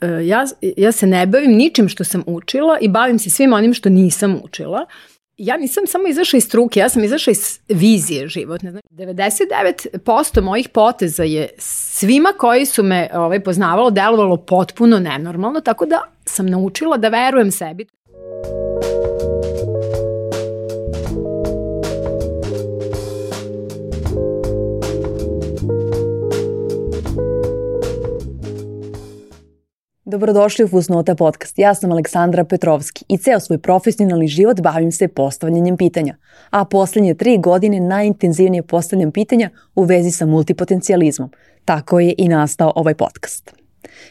e, ja, ja se ne bavim ničim što sam učila i bavim se svim onim što nisam učila. Ja nisam samo izašla iz struke, ja sam izašla iz vizije životne. Znači, 99% mojih poteza je svima koji su me ovaj, poznavalo delovalo potpuno nenormalno, tako da sam naučila da verujem sebi. Dobrodošli u Fusnota podcast. Ja sam Aleksandra Petrovski i ceo svoj profesionalni život bavim se postavljanjem pitanja, a poslednje tri godine najintenzivnije postavljam pitanja u vezi sa multipotencijalizmom. Tako je i nastao ovaj podcast.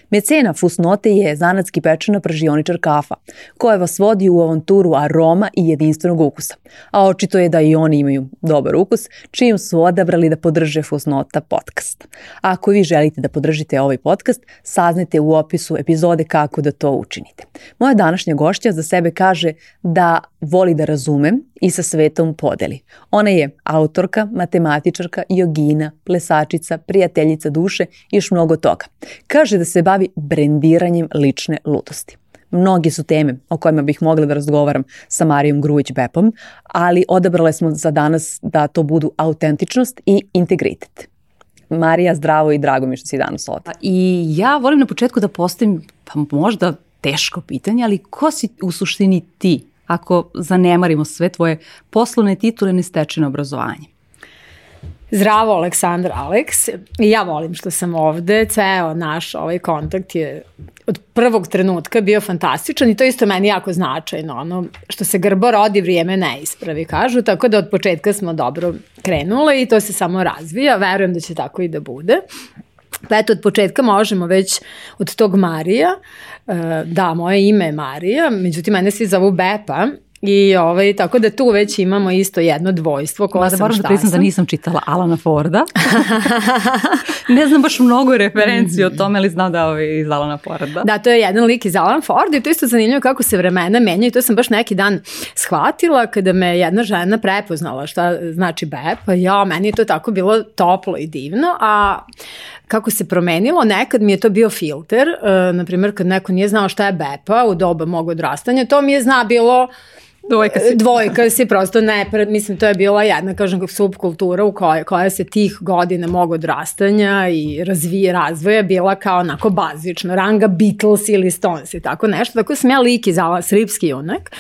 Mecena Fusnote je zanatski pečena pražioničar kafa, koja vas vodi u avanturu aroma i jedinstvenog ukusa. A očito je da i oni imaju dobar ukus, čijim su odabrali da podrže Fusnota podcast. Ako vi želite da podržite ovaj podcast, saznajte u opisu epizode kako da to učinite. Moja današnja gošća za sebe kaže da voli da razumem i sa svetom podeli. Ona je autorka, matematičarka, jogina, plesačica, prijateljica duše i još mnogo toga. Kaže da se bavi brendiranjem lične ludosti. Mnogi su teme o kojima bih mogla da razgovaram sa Marijom Grujić-Bepom, ali odabrale smo za danas da to budu autentičnost i integritet. Marija, zdravo i drago mi što si danas ovde. I ja volim na početku da postavim, pa možda teško pitanje, ali ko si u suštini ti ako zanemarimo sve tvoje poslovne titule i stečeno obrazovanje? Zdravo, Aleksandar Aleks. Ja volim što sam ovde. Ceo naš ovaj kontakt je od prvog trenutka bio fantastičan i to isto meni jako značajno. Ono, što se grbo rodi, vrijeme ne ispravi, kažu. Tako da od početka smo dobro krenule i to se samo razvija. Verujem da će tako i da bude. Pa eto, od početka možemo već od tog Marija, e, da, moje ime je Marija, međutim, mene svi zovu Bepa, I ovaj, tako da tu već imamo isto jedno dvojstvo ko Mada sam moram da priznam da nisam čitala Alana Forda. ne znam baš mnogo referenciju o tome, ali znam da je ovaj iz Alana Forda. Da, to je jedan lik iz Alana Forda i to isto zanimljivo kako se vremena menjaju. To sam baš neki dan shvatila kada me jedna žena prepoznala šta znači BEP. Ja, meni je to tako bilo toplo i divno, a kako se promenilo, nekad mi je to bio filter, uh, na primjer kad neko nije znao šta je bepa u doba mog odrastanja, to mi je zna bilo Dvojka si. Dvojka si, prosto ne, mislim, to je bila jedna, kažem, subkultura u kojoj, koja se tih godina mog odrastanja i razvije, razvoja bila kao onako bazično, ranga Beatles ili Stones i tako nešto, tako sam ja lik iz srpski junak.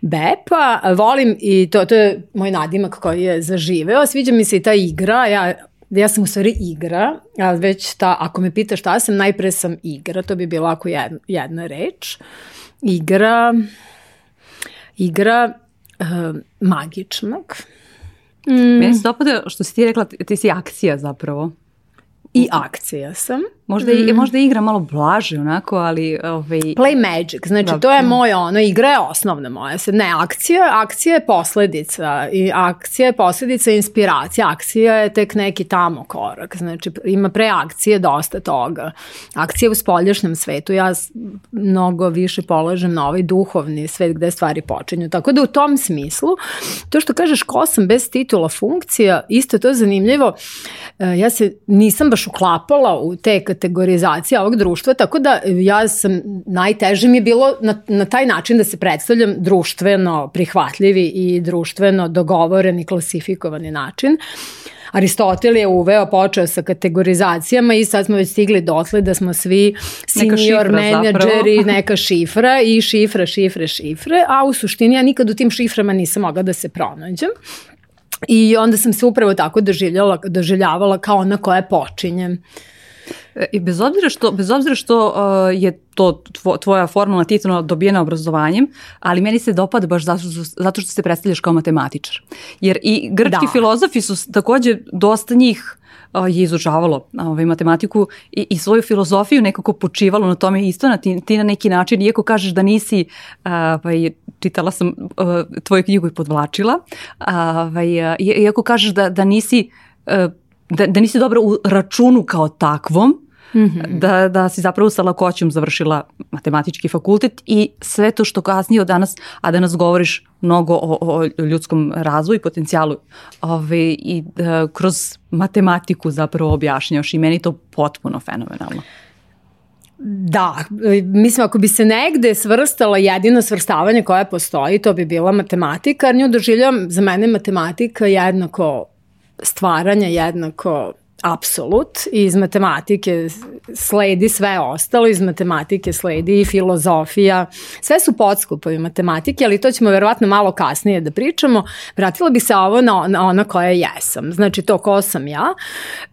Bepa, volim i to, to je moj nadimak koji je zaživeo, sviđa mi se i ta igra, ja ja sam u stvari igra, a već ta, ako me pitaš šta sam, najpre sam igra, to bi bila ako jedna, jedna reč. Igra, igra uh, magičnog. Mm. Meni se dopada što si ti rekla, ti si akcija zapravo. I akcija sam. Možda, mm. i, možda igra malo blaže onako, ali... Ovaj... Play magic, znači da. to je moje ono, igra je osnovna moja. Ne, akcija, akcija je posledica i akcija je posledica inspiracija. Akcija je tek neki tamo korak, znači ima pre akcije dosta toga. Akcija u spoljašnjem svetu, ja mnogo više polažem na ovaj duhovni svet gde stvari počinju. Tako da u tom smislu, to što kažeš ko sam bez titula funkcija, isto to je zanimljivo. E, ja se nisam baš uklapala u te kategorizacija ovog društva, tako da ja sam, najteže mi je bilo na, na taj način da se predstavljam društveno prihvatljivi i društveno dogovoreni, klasifikovani način. Aristotel je uveo, počeo sa kategorizacijama i sad smo već stigli dotle da smo svi senior menadžeri, neka šifra i šifra, šifre, šifre, a u suštini ja nikad u tim šiframa nisam mogla da se pronađem. I onda sam se upravo tako doživljavala, doživljavala kao ona koja počinjem. I bez obzira što, bez obzira što uh, je to tvoja formalna titula dobijena obrazovanjem, ali meni se dopada baš zato što, zato što se predstavljaš kao matematičar. Jer i grčki da. filozofi su takođe dosta njih uh, je izučavalo ovaj, matematiku i, i svoju filozofiju nekako počivalo na tome isto na ti, ti na neki način, iako kažeš da nisi, ovaj, čitala sam uh, tvoju knjigu i podvlačila, ovaj, uh, iako kažeš da, da nisi uh, da, da nisi dobra u računu kao takvom, Mm -hmm. da, da si zapravo sa lakoćom završila matematički fakultet i sve to što kasnije od danas, a danas govoriš mnogo o, o ljudskom razvoju i potencijalu ove, i da, kroz matematiku zapravo objašnjaš i meni to potpuno fenomenalno. Da, mislim ako bi se negde svrstala jedino svrstavanje koje postoji, to bi bila matematika, jer nju doživljam, za mene matematika jednako stvaranja, jednako apsolut iz matematike sledi sve ostalo, iz matematike sledi i filozofija, sve su podskupovi matematike, ali to ćemo verovatno malo kasnije da pričamo. Vratila bih se ovo na, na koja jesam, znači to ko sam ja,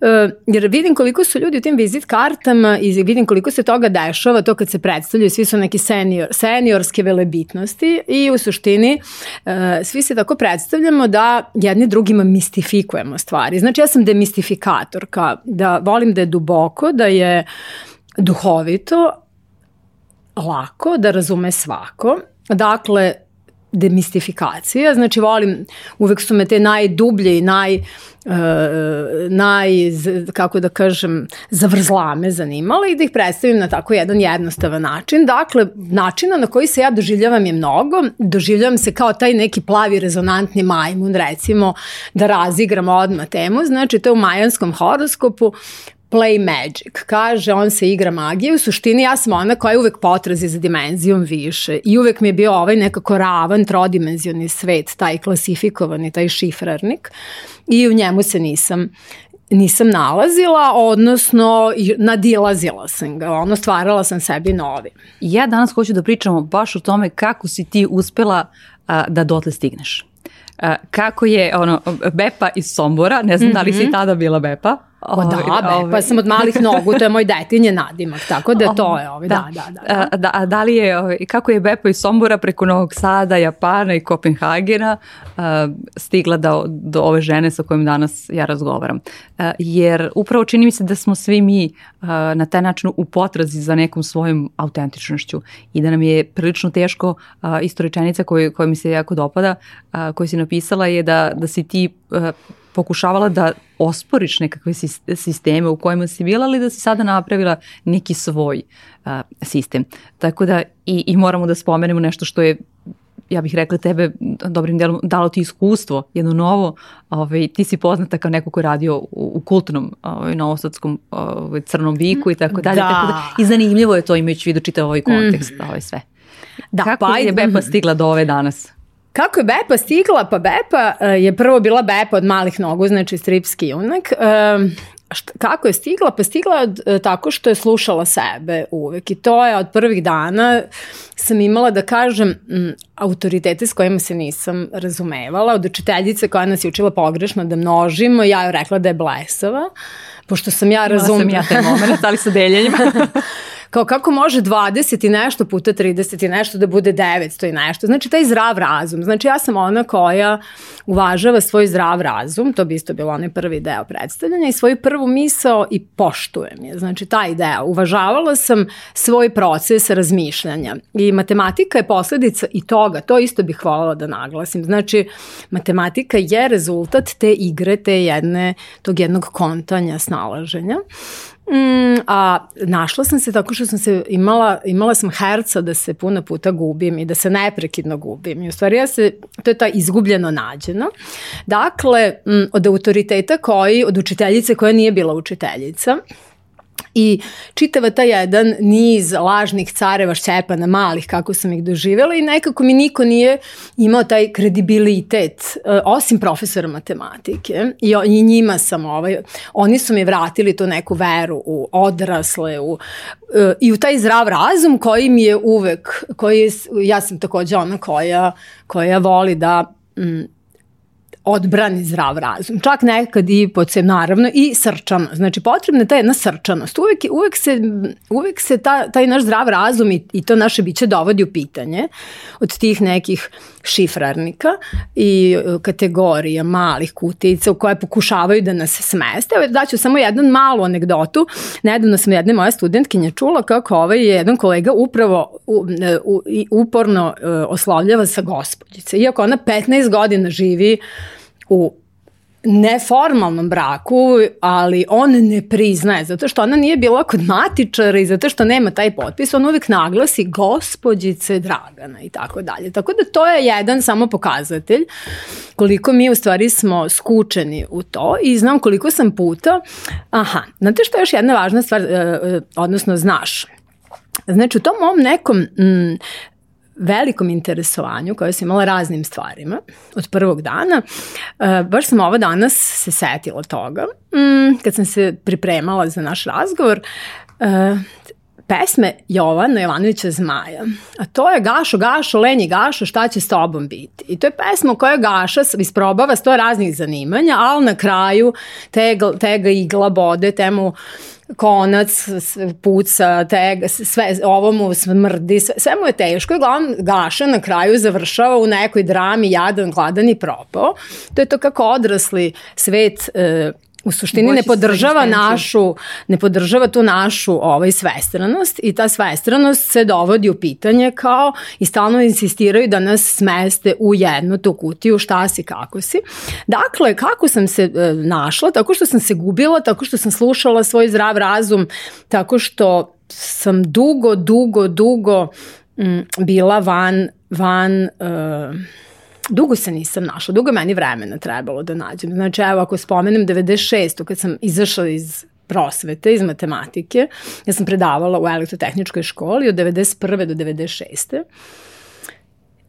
e, jer vidim koliko su ljudi u tim vizit kartama i vidim koliko se toga dešava, to kad se predstavljaju, svi su neki senior, seniorske velebitnosti i u suštini e, svi se tako predstavljamo da jedni drugima mistifikujemo stvari. Znači ja sam demistifikator, autorka, da volim da je duboko, da je duhovito, lako, da razume svako. Dakle, demistifikacija, znači volim, uvek su me te najdublje i naj, uh, naj, kako da kažem, zavrzlame zanimale i da ih predstavim na tako jedan jednostavan način. Dakle, načina na koji se ja doživljavam je mnogo. Doživljavam se kao taj neki plavi rezonantni majmun, recimo, da razigram odmah temu. Znači, to je u majanskom horoskopu play magic. Kaže, on se igra magije. U suštini ja sam ona koja je uvek potrazi za dimenzijom više. I uvek mi je bio ovaj nekako ravan, trodimenzioni svet, taj klasifikovani, taj šifrarnik. I u njemu se nisam nisam nalazila, odnosno nadilazila sam ga, ono stvarala sam sebi novi. Ja danas hoću da pričamo baš o tome kako si ti uspela a, da dotle stigneš. A, kako je ono Bepa iz Sombora, ne znam mm -hmm. da li si mhm. tada bila Bepa, O, da, be, ovaj. pa sam od malih nogu, to je moj detinje nadimak, tako da to je ovaj, da, da, da. Da, da, a da li je, ovaj, kako je Bepo iz Sombora preko Novog Sada, Japana i Kopenhagena uh, stigla do, do ove žene sa kojom danas ja razgovaram. Uh, jer upravo čini mi se da smo svi mi uh, na taj način u potrazi za nekom svojom autentičnošću i da nam je prilično teško, uh, isto rečenica koja, koja mi se jako dopada, uh, koju si napisala je da, da si ti uh, pokušavala da osporiš nekakve sisteme u kojima si bila, ali da si sada napravila neki svoj uh, sistem. Tako da i, i moramo da spomenemo nešto što je ja bih rekla tebe dobrim delom dalo ti iskustvo, jedno novo, ovaj, ti si poznata kao neko ko je radio u, u kultnom ovaj, novosadskom ovaj, crnom viku i tako dalje. Da. Tako da, I zanimljivo je to imajući vidu čitav ovaj kontekst, mm. ovaj sve. Da, Kako pa, je Bepa stigla do ove danas? Kako je Bepa stigla? Pa Bepa uh, je prvo bila Bepa od malih nogu, znači stripski junak. Šta, kako je stigla? Pa stigla od, uh, tako što je slušala sebe uvek i to je od prvih dana sam imala da kažem m, autoritete s kojima se nisam razumevala, od učiteljice koja nas je učila pogrešno da množimo, ja joj rekla da je blesava, pošto sam ja razumela. Imala sam ja taj moment, ali sa deljenjima. kao kako može 20 i nešto puta 30 i nešto da bude 900 i nešto. Znači taj zdrav razum. Znači ja sam ona koja uvažava svoj zdrav razum, to bi isto bilo onaj prvi deo predstavljanja i svoju prvu misao i poštujem je. Znači taj deo. Uvažavala sam svoj proces razmišljanja i matematika je posledica i toga. To isto bih voljela da naglasim. Znači matematika je rezultat te igre, te jedne, tog jednog kontanja, snalaženja. Mm, a našla sam se tako što sam se imala, imala sam herca da se puno puta gubim i da se neprekidno gubim. I u stvari ja se, to je ta izgubljeno nađeno. Dakle, mm, od autoriteta koji, od učiteljice koja nije bila učiteljica, I čitava ta jedan niz lažnih careva Šćepana malih kako sam ih doživjela i nekako mi niko nije imao taj kredibilitet uh, osim profesora matematike. I, njima sam ovaj, oni su mi vratili tu neku veru u odrasle u, uh, i u taj zdrav razum koji mi je uvek, koji je, ja sam takođe ona koja, koja voli da mm, odbrani zdrav razum. Čak nekad i podsem, naravno, i srčano. Znači, potrebna je ta jedna srčanost. Uvek, uvek se, uvek se ta, taj naš zdrav razum i, i to naše biće dovodi u pitanje od tih nekih šifrarnika i e, kategorija malih kutica u koje pokušavaju da nas smeste. Evo, daću samo jednu malu anegdotu. Nedavno sam jedne moje studentkinje čula kako ovaj jedan kolega upravo e, uporno uh, oslovljava sa gospodjice. Iako ona 15 godina živi u neformalnom braku, ali on ne priznaje, zato što ona nije bila kod matičara i zato što nema taj potpis, on uvijek naglasi gospođice Dragana i tako dalje. Tako da to je jedan samo pokazatelj koliko mi u stvari smo skučeni u to i znam koliko sam puta, aha, znate što je još jedna važna stvar, e, e, odnosno znaš, Znači, u tom mom nekom mm, velikom interesovanju koje sam imala raznim stvarima od prvog dana, uh, baš sam ova danas se setila toga. Mm, kad sam se pripremala za naš razgovor, uh, pesme Jovana Jovanovića Zmaja. A to je Gašo, Gašo, Lenji Gašo, šta će s tobom biti? I to je pesma u kojoj Gaša isprobava sto raznih zanimanja, ali na kraju tega, tega igla bode, temu konac, puca, tega, sve, ovo mu smrdi, sve, sve mu je teško i glavno Gaša na kraju završava u nekoj drami jadan, gladan i propao. To je to kako odrasli svet e, u suštini ne podržava našu, ne podržava tu našu ovaj svestranost i ta svestranost se dovodi u pitanje kao i stalno insistiraju da nas smeste u jednu tu kutiju šta si, kako si. Dakle, kako sam se e, našla? Tako što sam se gubila, tako što sam slušala svoj zdrav razum, tako što sam dugo, dugo, dugo m, bila van, van... E, dugo se nisam našla, dugo meni vremena trebalo da nađem. Znači, evo, ako spomenem 96. kad sam izašla iz prosvete, iz matematike, ja sam predavala u elektrotehničkoj školi od 91. do 96.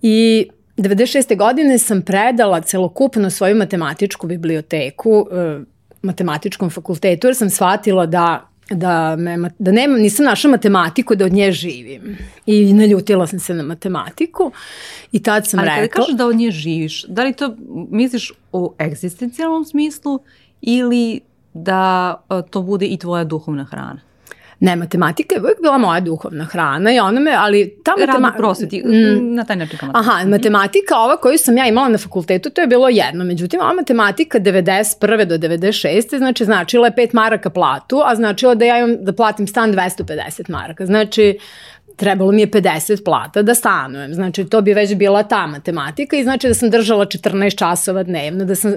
I 96. godine sam predala celokupno svoju matematičku biblioteku e, matematičkom fakultetu jer sam shvatila da da, me, da nema, nisam našla matematiku da od nje živim. I naljutila sam se na matematiku i tad sam Ali rekla... Ali kada kažeš da od nje živiš, da li to misliš u egzistencijalnom smislu ili da e, to bude i tvoja duhovna hrana? Ne, matematika je uvijek bila moja duhovna hrana i ona me, ali ta matematika... Prosveti, mm, na taj način kao matematika. Aha, matematika ova koju sam ja imala na fakultetu, to je bilo jedno. Međutim, ova matematika 91. do 96. znači značila je 5 maraka platu, a značila da ja imam da platim stan 250 maraka. Znači, trebalo mi je 50 plata da stanujem. Znači, to bi već bila ta matematika i znači da sam držala 14 časova dnevno, da sam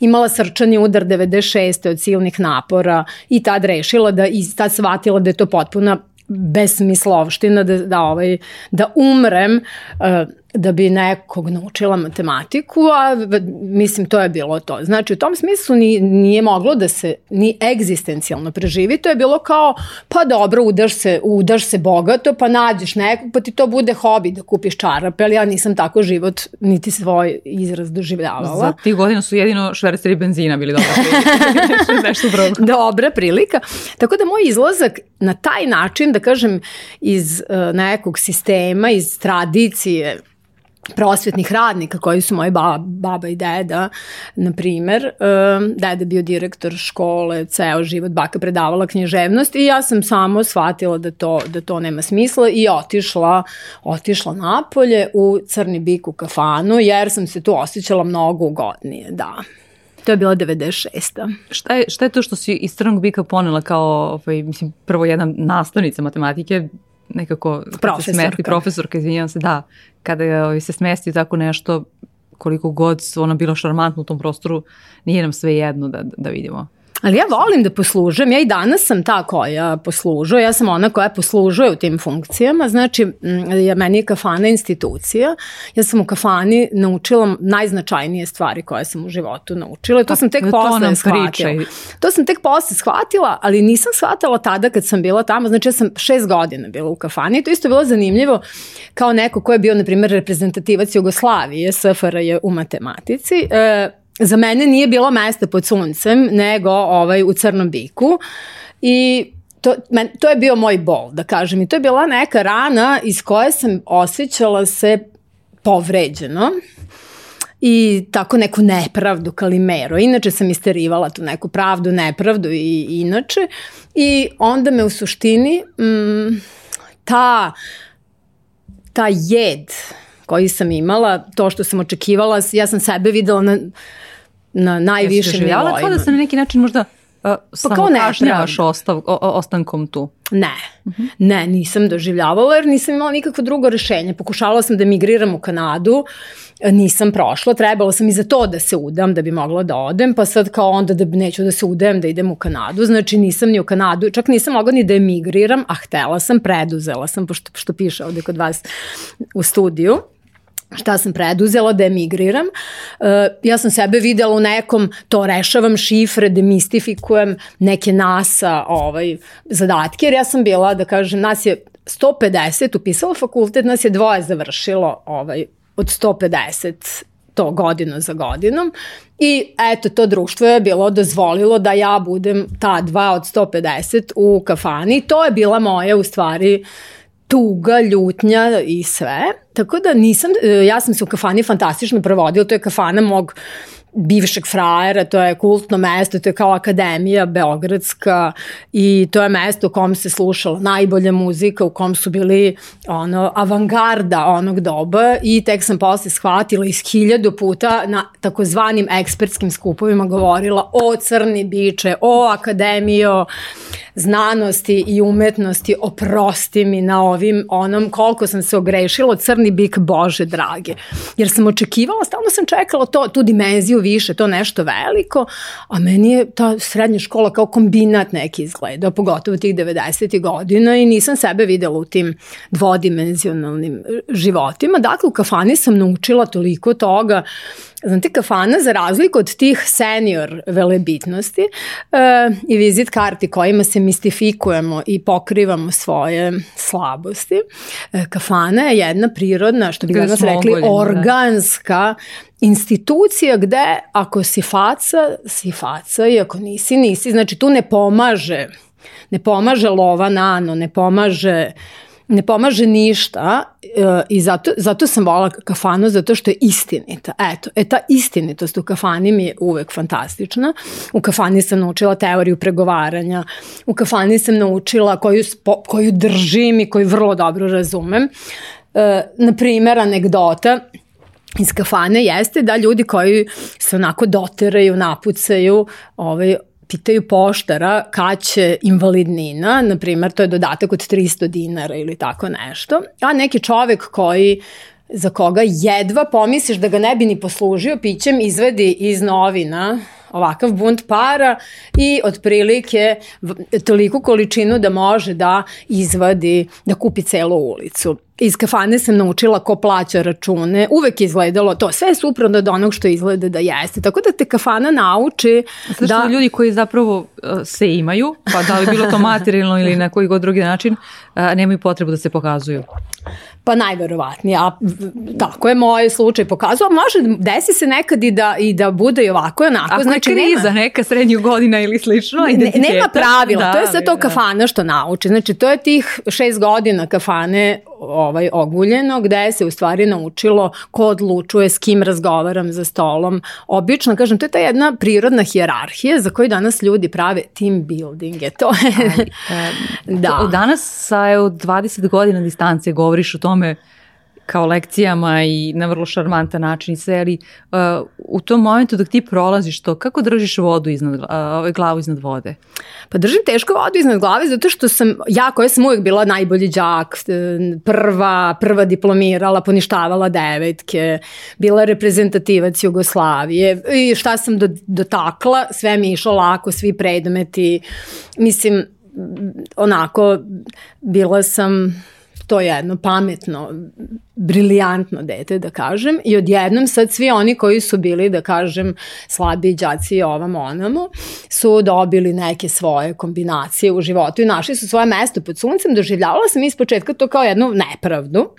imala srčani udar 96. od silnih napora i tad rešila da, i tad shvatila da je to potpuna besmislovština da, da, ovaj, da umrem uh, da bi nekog naučila matematiku, a mislim to je bilo to. Znači u tom smislu ni, nije moglo da se ni egzistencijalno preživi, to je bilo kao pa dobro udaš se, udaš se bogato pa nađeš nekog pa ti to bude hobi da kupiš čarape, ali ja nisam tako život niti svoj izraz doživljavala. Za tih godina su jedino šverceri benzina bili dobra prilika. Nešto dobra prilika. Tako da moj izlazak na taj način, da kažem, iz uh, nekog sistema, iz tradicije, prosvetnih radnika koji su moji baba, baba i deda, na primer. Deda bio direktor škole, ceo život, baka predavala književnost i ja sam samo shvatila da to, da to nema smisla i otišla, otišla napolje u Crni bik u kafanu jer sam se tu osjećala mnogo ugodnije, da. To je bila 96. Šta je, šta je to što si iz Crnog bika ponela kao, ovaj, mislim, prvo jedna nastavnica matematike, nekako profesorka. se smesti, profesorka, izvinjam se, da, kada je, ovaj, se smesti tako nešto, koliko god ona bila šarmantna u tom prostoru, nije nam sve jedno da, da vidimo. Ali ja volim da poslužujem, ja i danas sam ta koja poslužuje, ja sam ona koja poslužuje u tim funkcijama, znači ja, meni je kafana institucija, ja sam u kafani naučila najznačajnije stvari koje sam u životu naučila, to pa, sam tek posle shvatila. To sam tek posle shvatila, ali nisam shvatila tada kad sam bila tamo, znači ja sam šest godina bila u kafani i to isto bilo zanimljivo kao neko ko je bio, na primjer, reprezentativac Jugoslavije, SFRJ u matematici, e, za mene nije bilo mesta pod suncem, nego ovaj, u Crnom biku i to, men, to je bio moj bol, da kažem. I to je bila neka rana iz koje sam osjećala se povređeno i tako neku nepravdu kalimero. Inače sam isterivala tu neku pravdu, nepravdu i inače. I onda me u suštini mm, ta, ta jed koji sam imala, to što sam očekivala, ja sam sebe videla na na najvišem nivou. Ja kao da se na neki način možda Uh, pa kao kažnjavaš ostav, o, ostankom tu? Ne, uh -huh. ne, nisam doživljavala jer nisam imala nikakvo drugo rešenje. Pokušavala sam da migriram u Kanadu, nisam prošla, trebala sam i za to da se udam da bi mogla da odem, pa sad kao onda da neću da se udem da idem u Kanadu, znači nisam ni u Kanadu, čak nisam mogla ni da emigriram, a htela sam, preduzela sam, pošto, pošto piše ovde kod vas u studiju šta sam preduzela da emigriram. Uh, ja sam sebe videla u nekom, to rešavam šifre, demistifikujem neke NASA ovaj, zadatke, jer ja sam bila, da kažem, nas je 150 upisalo fakultet, nas je dvoje završilo ovaj, od 150 to godinu za godinom i eto to društvo je bilo dozvolilo da ja budem ta dva od 150 u kafani. To je bila moja u stvari tuga, ljutnja i sve. Tako da nisam, e, ja sam se u kafani fantastično provodila, to je kafana mog bivšeg frajera, to je kultno mesto, to je kao akademija beogradska i to je mesto u kom se slušala najbolja muzika, u kom su bili ono, avangarda onog doba i tek sam posle shvatila iz hiljadu puta na takozvanim ekspertskim skupovima govorila o crni biče, o akademijo znanosti i umetnosti, oprosti mi na ovim onom koliko sam se ogrešila, crni bik, bože drage. Jer sam očekivala, stalno sam čekala to, tu dimenziju više, to nešto veliko, a meni je ta srednja škola kao kombinat neki izgleda, pogotovo tih 90. godina i nisam sebe videla u tim dvodimenzionalnim životima. Dakle, u kafani sam naučila toliko toga, Znate, kafana za razliku od tih senior velebitnosti uh, i vizit karti kojima se mistifikujemo i pokrivamo svoje slabosti, uh, kafana je jedna prirodna, što bi danas rekli, da. organska institucija gde ako si faca, si faca i ako nisi, nisi. Znači tu ne pomaže, ne pomaže lova nano, ne pomaže ne pomaže ništa e, i zato, zato sam volala kafanu, zato što je istinita. Eto, e ta istinitost u kafani mi je uvek fantastična. U kafani sam naučila teoriju pregovaranja, u kafani sam naučila koju, koju držim i koju vrlo dobro razumem. E, na primer, anegdota, iz kafane jeste da ljudi koji se onako doteraju, napucaju, ovaj, pitaju poštara kad će invalidnina, na primjer to je dodatak od 300 dinara ili tako nešto, a neki čovek koji za koga jedva pomisliš da ga ne bi ni poslužio pićem izvedi iz novina ovakav bunt para i otprilike toliku količinu da može da izvadi, da kupi celu ulicu. Iz kafane sam naučila ko plaća račune, uvek izgledalo to, sve je suprotno od onog što izgleda da jeste, tako da te kafana nauči Zato da... ljudi koji zapravo uh, se imaju, pa da li bilo to materijalno ili na koji god drugi način, uh, nemaju potrebu da se pokazuju. Pa najverovatnije, a tako je moj slučaj pokazao, može desi se nekad i da, i da bude i ovako onako. Ako znači, je kriza nema, neka srednju godina ili slično, ne, nema pravila, da, to je sve to da. kafana što nauči, znači to je tih šest godina kafane ovaj oguljeno gde se u stvari naučilo ko odlučuje s kim razgovaram za stolom. Obično, kažem, to je ta jedna prirodna hijerarhija za koju danas ljudi prave team building. Je to je, da. Danas sa evo, 20 godina distance govoriš o tome kao lekcijama i na vrlo šarmantan način i sve, ali uh, u tom momentu dok ti prolaziš to, kako držiš vodu iznad, uh, glavu iznad vode? Pa držim teško vodu iznad glave zato što sam, ja koja sam uvijek bila najbolji džak, prva, prva diplomirala, poništavala devetke, bila reprezentativac Jugoslavije i šta sam do, dotakla, sve mi išlo lako, svi predmeti, mislim, onako, bila sam to jedno pametno, briljantno dete, da kažem, i odjednom sad svi oni koji su bili, da kažem, slabi đaci i ovam onamo, su dobili neke svoje kombinacije u životu i našli su svoje mesto pod suncem, doživljavala sam iz početka to kao jednu nepravdu,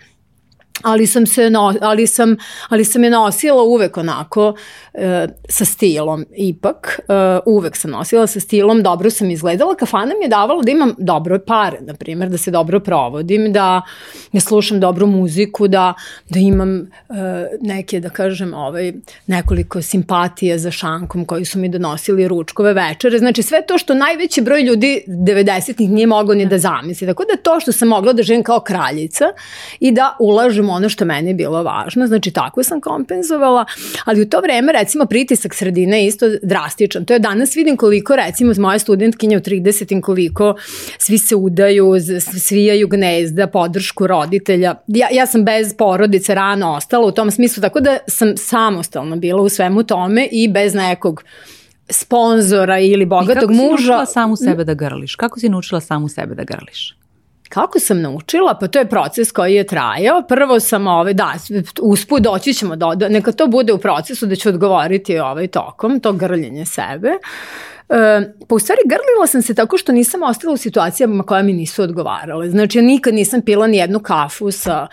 ali sam se no, ali sam ali sam je nosila uvek onako e, sa stilom ipak e, uvek sam nosila sa stilom dobro sam izgledala kafana mi je davala da imam dobro pare na primjer da se dobro provodim da ja slušam dobru muziku da da imam e, neke da kažem ovaj nekoliko simpatije za šankom koji su mi donosili ručkove večere. Znači sve to što najveći broj ljudi 90-ih nije mogao ni da zamisli. Tako da to što sam mogla da živim kao kraljica i da ulažem kažem ono što meni je bilo važno, znači tako sam kompenzovala, ali u to vreme recimo pritisak sredine je isto drastičan. To je danas vidim koliko recimo moja studentkinja u 30 koliko svi se udaju, svijaju gnezda, podršku roditelja. Ja, ja sam bez porodice rano ostala u tom smislu, tako da sam samostalno bila u svemu tome i bez nekog sponzora ili bogatog muža. I kako si naučila samu sebe da grliš? Kako si naučila samu sebe da grliš? Kako sam naučila? Pa to je proces koji je trajao. Prvo sam, ove, da, usput doći ćemo, do, do, neka to bude u procesu da ću odgovoriti ovaj tokom, to grljenje sebe. Pa u stvari grlila sam se tako što nisam ostala u situacijama koja mi nisu odgovarale. Znači ja nikad nisam pila ni jednu kafu sa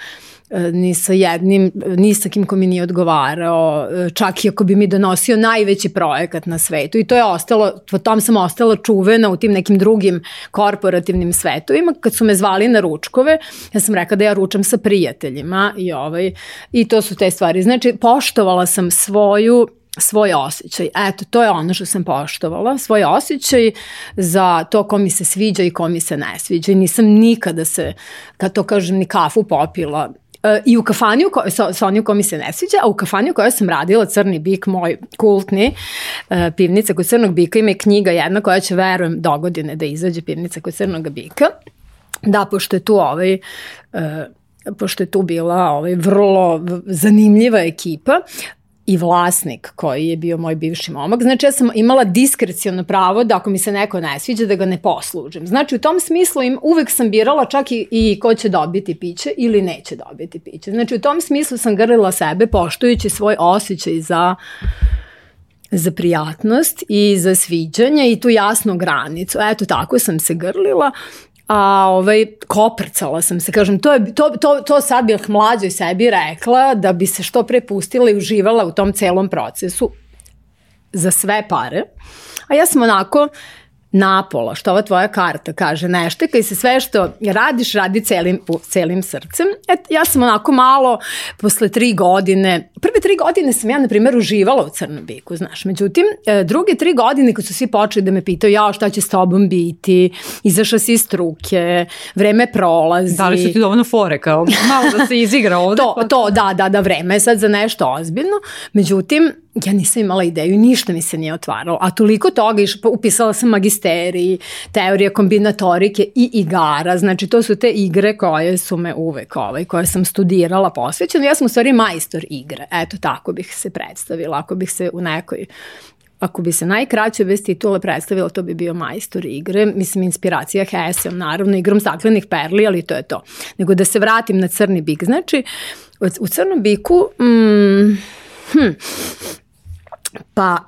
ni sa jednim, ni sa kim ko mi nije odgovarao, čak i ako bi mi donosio najveći projekat na svetu i to je ostalo, po tom sam ostala čuvena u tim nekim drugim korporativnim svetovima, kad su me zvali na ručkove, ja sam rekla da ja ručam sa prijateljima i, ovaj, i to su te stvari. Znači, poštovala sam svoju svoj osjećaj. Eto, to je ono što sam poštovala, svoj osjećaj za to ko mi se sviđa i ko mi se ne sviđa. I nisam nikada se, kad to kažem, ni kafu popila Uh, I u kafani ko, sa, sa onim ko mi se ne sviđa, a u kafani u kojoj sam radila Crni bik, moj kultni uh, pivnica kod Crnog bika, ima je knjiga jedna koja će, verujem, dogodine da izađe pivnica kod Crnog bika. Da, pošto je tu ovaj, uh, pošto je tu bila ovaj, vrlo zanimljiva ekipa, i vlasnik koji je bio moj bivši momak. Znači ja sam imala diskrecijalno pravo da ako mi se neko ne sviđa da ga ne poslužim. Znači u tom smislu im, uvek sam birala čak i, i ko će dobiti piće ili neće dobiti piće. Znači u tom smislu sam grlila sebe poštujući svoj osjećaj za za prijatnost i za sviđanje i tu jasnu granicu. Eto, tako sam se grlila a ovaj, koprcala sam se, kažem, to, je, to, to, to sad bih mlađoj sebi rekla da bi se što pre pustila i uživala u tom celom procesu za sve pare. A ja sam onako napola, što ova tvoja karta kaže, nešto, kaj se sve što radiš, radi celim, celim srcem. Et, ja sam onako malo, posle tri godine, prve tri godine sam ja, na primjer, uživala u Crnom biku, znaš. Međutim, e, druge tri godine, kad su svi počeli da me pitaju, ja, šta će s tobom biti, izašla si iz struke, vreme prolazi. Da li su ti dovoljno fore, kao malo da se izigra ovde? to, pa... to, da, da, da, vreme je sad za nešto ozbiljno. Međutim, ja nisam imala ideju, ništa mi se nije otvaralo, a toliko toga, iš, upisala sam magisteriji, teorije kombinatorike i igara, znači to su te igre koje su me uvek, ovaj, koje sam studirala posvećeno, ja sam u stvari majstor igre, eto tako bih se predstavila, ako bih se u nekoj ako bi se najkraće bez titule predstavila, to bi bio majstor igre, mislim inspiracija Hesem, naravno igrom staklenih perli, ali to je to. Nego da se vratim na crni bik. Znači, u crnom biku, mm, hm, Pa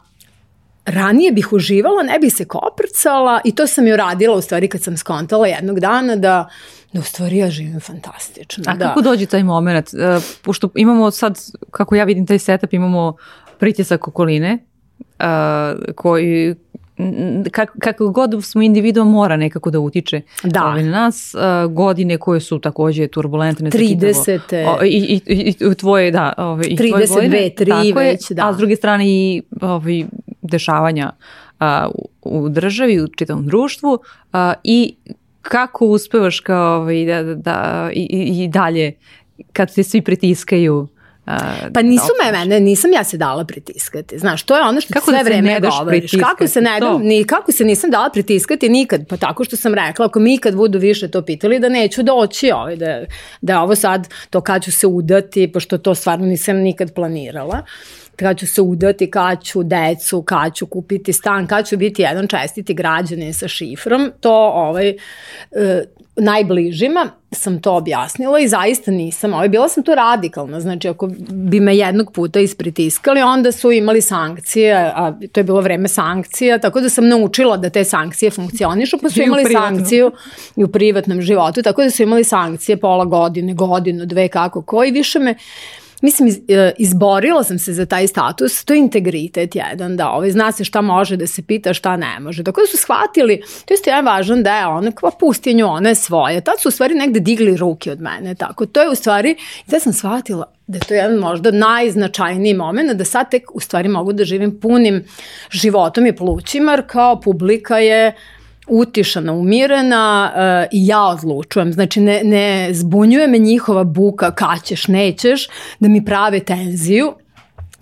ranije bih uživala, ne bih se koprcala i to sam i uradila u stvari kad sam skontala jednog dana da da u stvari ja živim fantastično. A da. kako dođe taj moment? Uh, pošto imamo sad, kako ja vidim taj setup, imamo pritisak okoline uh, koji kako, kako god smo individuum mora nekako da utiče da. Ovaj, na nas. Godine koje su takođe turbulentne. 30. O, i, i, i, tvoje, da. Ovaj, i 32, godine, 3 već, da. A s druge strane i ovaj, dešavanja uh, u, u državi, u čitavom društvu uh, i kako uspevaš kao ovaj, da, da, da i, i dalje kad te svi pritiskaju Uh, pa nisu me mene, nisam ja se dala pritiskati. Znaš, to je ono što kako sve da vreme govoriš. Kako se ne dam, ni, kako se nisam dala pritiskati nikad? Pa tako što sam rekla, ako mi kad budu više to pitali, da neću doći ovaj, da, da ovo sad, to kad ću se udati, pošto to stvarno nisam nikad planirala. Uh, kad ću se udati, kad ću decu, kad ću kupiti stan, kad ću biti jedan čestiti građanin sa šifrom, to ovaj, e, najbližima sam to objasnila i zaista nisam, ovaj, bila sam tu radikalna, znači ako bi me jednog puta ispritiskali, onda su imali sankcije, a to je bilo vreme sankcija, tako da sam naučila da te sankcije funkcionišu, pa su imali sankciju i u privatnom životu, tako da su imali sankcije pola godine, godinu, dve, kako koji, više me, mislim, e, izborila sam se za taj status, to je integritet jedan, da ovaj, zna se šta može da se pita, šta ne može. Tako da su shvatili, to je jedan važan deo, ono kva pustinju, one je svoje. Tad su u stvari negde digli ruke od mene, tako. To je u stvari, da sam shvatila, da je to jedan možda najznačajniji moment, da sad tek u stvari mogu da živim punim životom i plućima, jer kao publika je utišana, umirena uh, i ja odlučujem. Znači ne, ne zbunjuje me njihova buka kaćeš, nećeš, da mi prave tenziju.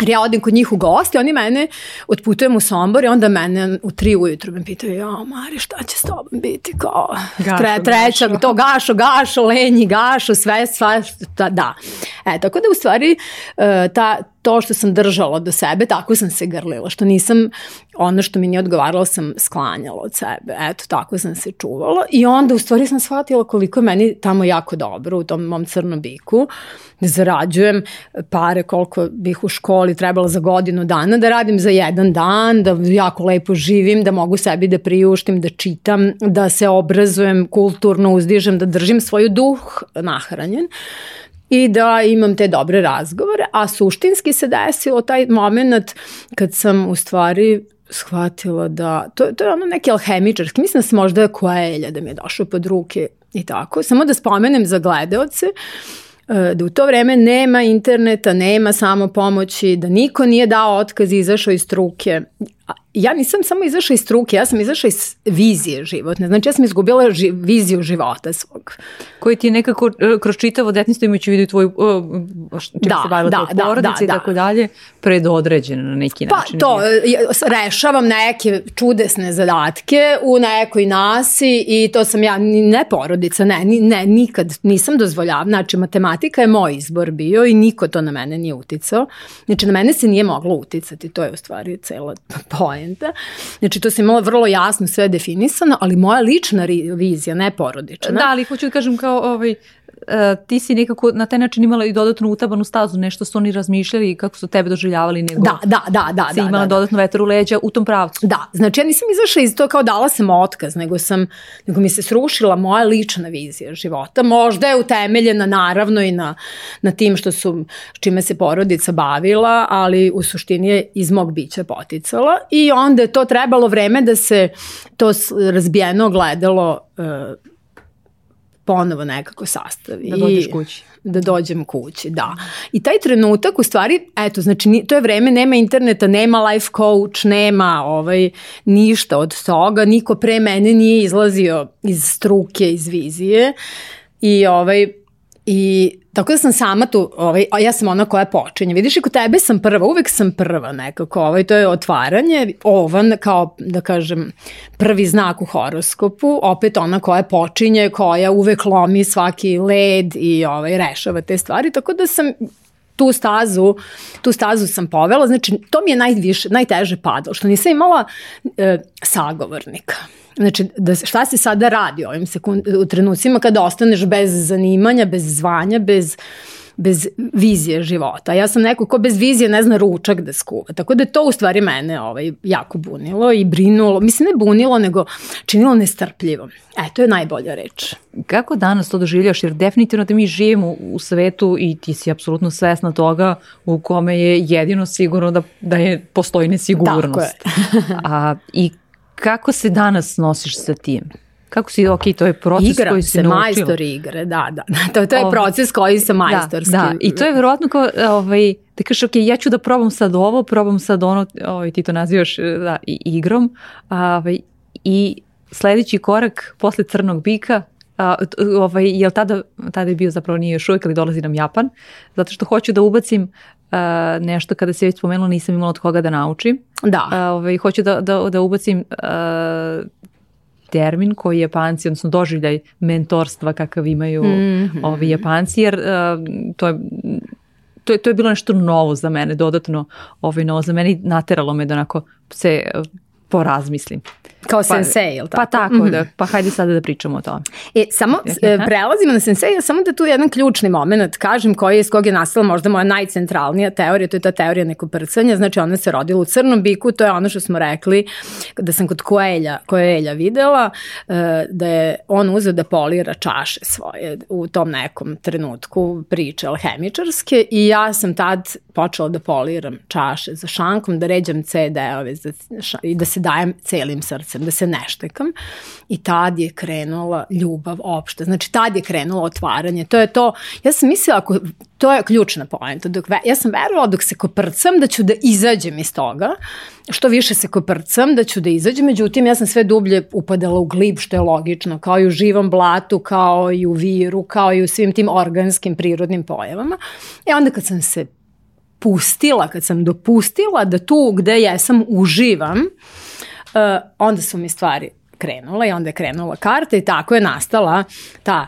Jer ja odim kod njih u gosti, oni mene otputujem u Sombor i onda mene u tri ujutru me pitaju, ja, Mari, šta će s tobom biti? Kao, gašo, tre, treća, gašo. to gašo, gašo, lenji, gašo, sve, sve, da. E, tako da u stvari uh, ta, to što sam držala do sebe, tako sam se grlila, što nisam, ono što mi nije odgovaralo sam sklanjala od sebe, eto, tako sam se čuvala. I onda u stvari sam shvatila koliko je meni tamo jako dobro u tom mom crnom biku, zarađujem pare koliko bih u školi trebala za godinu dana, da radim za jedan dan, da jako lepo živim, da mogu sebi da priuštim, da čitam, da se obrazujem, kulturno uzdižem, da držim svoju duh nahranjen i da imam te dobre razgovore, a suštinski se desilo taj moment kad sam u stvari shvatila da, to, to je ono neki alhemičarski, mislim da se možda Koelja da mi je došao pod ruke i tako. Samo da spomenem za gledeoce, e, da u to vreme nema interneta, nema samo pomoći, da niko nije dao otkaz i izašao iz struke ja nisam samo izašla iz struke, ja sam izašla iz vizije životne. Znači ja sam izgubila ži, viziju života svog. Koji ti je nekako e, kroz čitavo detinjstvo imajući vidu tvoju, uh, čim da, se bavila da, da, porodice da, i tako da. dalje, predodređeno na neki pa, način. Pa to, rešavam neke čudesne zadatke u nekoj nasi i to sam ja, ne porodica, ne, ne, nikad nisam dozvoljav. Znači matematika je moj izbor bio i niko to na mene nije uticao. Znači na mene se nije moglo uticati, to je u stvari cela poenta. Znači, to se imalo vrlo jasno sve definisano, ali moja lična vizija, ne porodična. Da, ali hoću da kažem kao ovaj, uh, ti si nekako na taj način imala i dodatnu utabanu stazu, nešto su oni razmišljali i kako su tebe doživljavali, nego da, da, da, da, si imala da, da, dodatnu vetar u leđa u tom pravcu. Da, znači ja nisam izašla iz to kao dala sam otkaz, nego sam, nego mi se srušila moja lična vizija života. Možda je utemeljena naravno i na, na tim što su, čime se porodica bavila, ali u suštini je iz mog bića poticala i onda je to trebalo vreme da se to razbijeno gledalo uh, ponovo nekako sastavi. Da dođeš kući. Da dođem kući, da. I taj trenutak u stvari, eto, znači to je vreme, nema interneta, nema life coach, nema ovaj, ništa od toga, niko pre mene nije izlazio iz struke, iz vizije i ovaj, i Tako da sam sama tu, ovaj, ja sam ona koja počinje. Vidiš i kod tebe sam prva, uvek sam prva nekako. Ovaj, to je otvaranje, ovan kao, da kažem, prvi znak u horoskopu, opet ona koja počinje, koja uvek lomi svaki led i ovaj, rešava te stvari. Tako da sam tu stazu, tu stazu sam povela, znači to mi je najviše, najteže padalo, što nisam imala e, sagovornika. Znači, da, šta se sada radi ovim sekund, u trenucima kada ostaneš bez zanimanja, bez zvanja, bez bez vizije života. Ja sam neko ko bez vizije ne zna ručak da skuva. Tako da je to u stvari mene ovaj, jako bunilo i brinulo. Mislim ne bunilo, nego činilo nestrpljivo. E, to je najbolja reč. Kako danas to doživljaš? Jer definitivno da mi živimo u svetu i ti si apsolutno svesna toga u kome je jedino sigurno da, da je postoji nesigurnost. Tako je. A, I kako se danas nosiš sa tim? Kako si, ok, to je proces Igram koji si se, naučila. majstor igre, da, da. To, to je o, proces koji sam majstorski. Da, da, i to je verovatno kao, ovaj, da kažeš, ok, ja ću da probam sad ovo, probam sad ono, ovaj, ti to nazivaš da, igrom, ovaj, i sledeći korak posle crnog bika, a, ovaj, jel tada, tada je bio zapravo nije još uvijek, ali dolazi nam Japan, zato što hoću da ubacim uh, nešto kada se već spomenula nisam imala od koga da naučim. Da. Uh, ovaj, hoću da, da, da ubacim uh, termin koji Japanci, odnosno doživljaj mentorstva kakav imaju mm -hmm. ovi Japanci, jer uh, to je to je, to je bilo nešto novo za mene, dodatno ovaj, novo za mene i nateralo me da onako se porazmislim. Kao pa, sensei, ili tako? Pa tako, mm -hmm. da, pa hajde sada da pričamo o tome. E, samo e, prelazimo na sensei, samo da tu jedan ključni moment kažem koji je, s kog je nastala možda moja najcentralnija teorija, to je ta teorija neko prcanja, znači ona se rodila u crnom biku, to je ono što smo rekli, da sam kod Koelja, Koelja videla, e, da je on uzeo da polira čaše svoje u tom nekom trenutku priče alhemičarske i ja sam tad počela da poliram čaše za šankom, da ređam CD-ove i da se dajem celim srcem, da se ne štekam. I tad je krenula ljubav opšta. Znači, tad je krenulo otvaranje. To je to, ja sam mislila, ako, to je ključna poenta. Dok, ja sam verovala dok se koprcam da ću da izađem iz toga, što više se koprcam da ću da izađem, međutim ja sam sve dublje upadala u glib, što je logično, kao i u živom blatu, kao i u viru, kao i u svim tim organskim prirodnim pojavama. I onda kad sam se pustila, kad sam dopustila da tu gde jesam uživam, onda su mi stvari krenula i onda je krenula karta i tako je nastala ta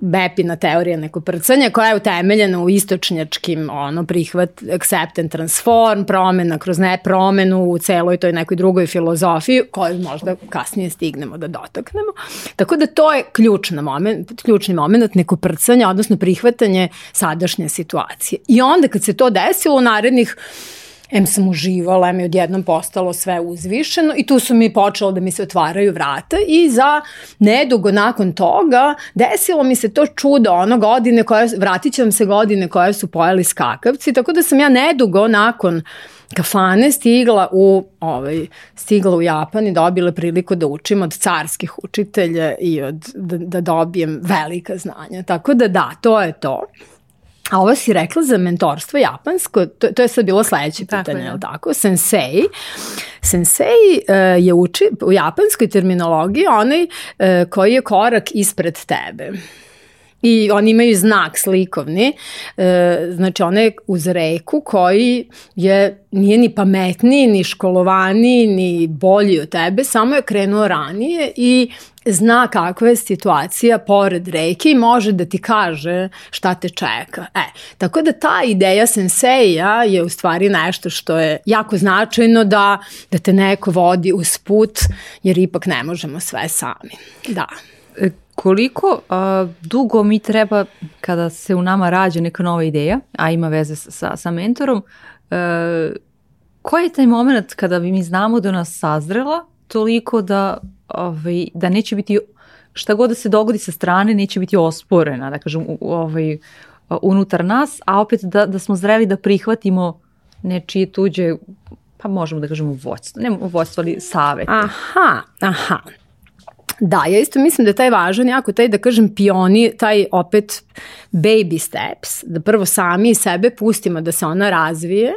Bepina teorija neko prcanja koja je utemeljena u istočnjačkim ono, prihvat, accept and transform, promena kroz ne promenu u celoj toj nekoj drugoj filozofiji koju možda kasnije stignemo da dotaknemo. Tako da to je ključna moment, ključni moment neko prcanja, odnosno prihvatanje sadašnje situacije. I onda kad se to desilo u narednih em sam uživala, em je odjednom postalo sve uzvišeno i tu su mi počelo da mi se otvaraju vrata i za nedugo nakon toga desilo mi se to čudo, ono godine koje, vratit će vam se godine koje su pojeli skakavci, tako da sam ja nedugo nakon kafane stigla u ovaj stigla u Japan i dobila priliku da učim od carskih učitelja i od da, da dobijem velika znanja. Tako da da, to je to. A ovo si rekla za mentorstvo japansko, to, to je sad bilo sledeće pitanje, je li tako? Sensei. Sensei uh, je uči, u japanskoj terminologiji onaj uh, koji je korak ispred tebe. I oni imaju znak slikovni, e, znači onaj uz reku koji je, nije ni pametniji, ni školovaniji, ni bolji od tebe, samo je krenuo ranije i zna kakva je situacija pored reke i može da ti kaže šta te čeka. E, tako da ta ideja senseja je u stvari nešto što je jako značajno da, da te neko vodi uz put, jer ipak ne možemo sve sami. Da. E, koliko a, dugo mi treba kada se u nama rađa neka nova ideja, a ima veze sa, sa mentorom, a, e, koji je taj moment kada mi znamo da nas sazrela toliko da ovaj, da neće biti, šta god da se dogodi sa strane, neće biti osporena, da kažem, ovaj, unutar nas, a opet da, da smo zreli da prihvatimo nečije tuđe, pa možemo da kažemo voćstvo, ne voćstvo, ali savet. Aha, aha. Da, ja isto mislim da je taj važan jako taj da kažem pioni, taj opet baby steps, da prvo sami sebe pustimo da se ona razvije,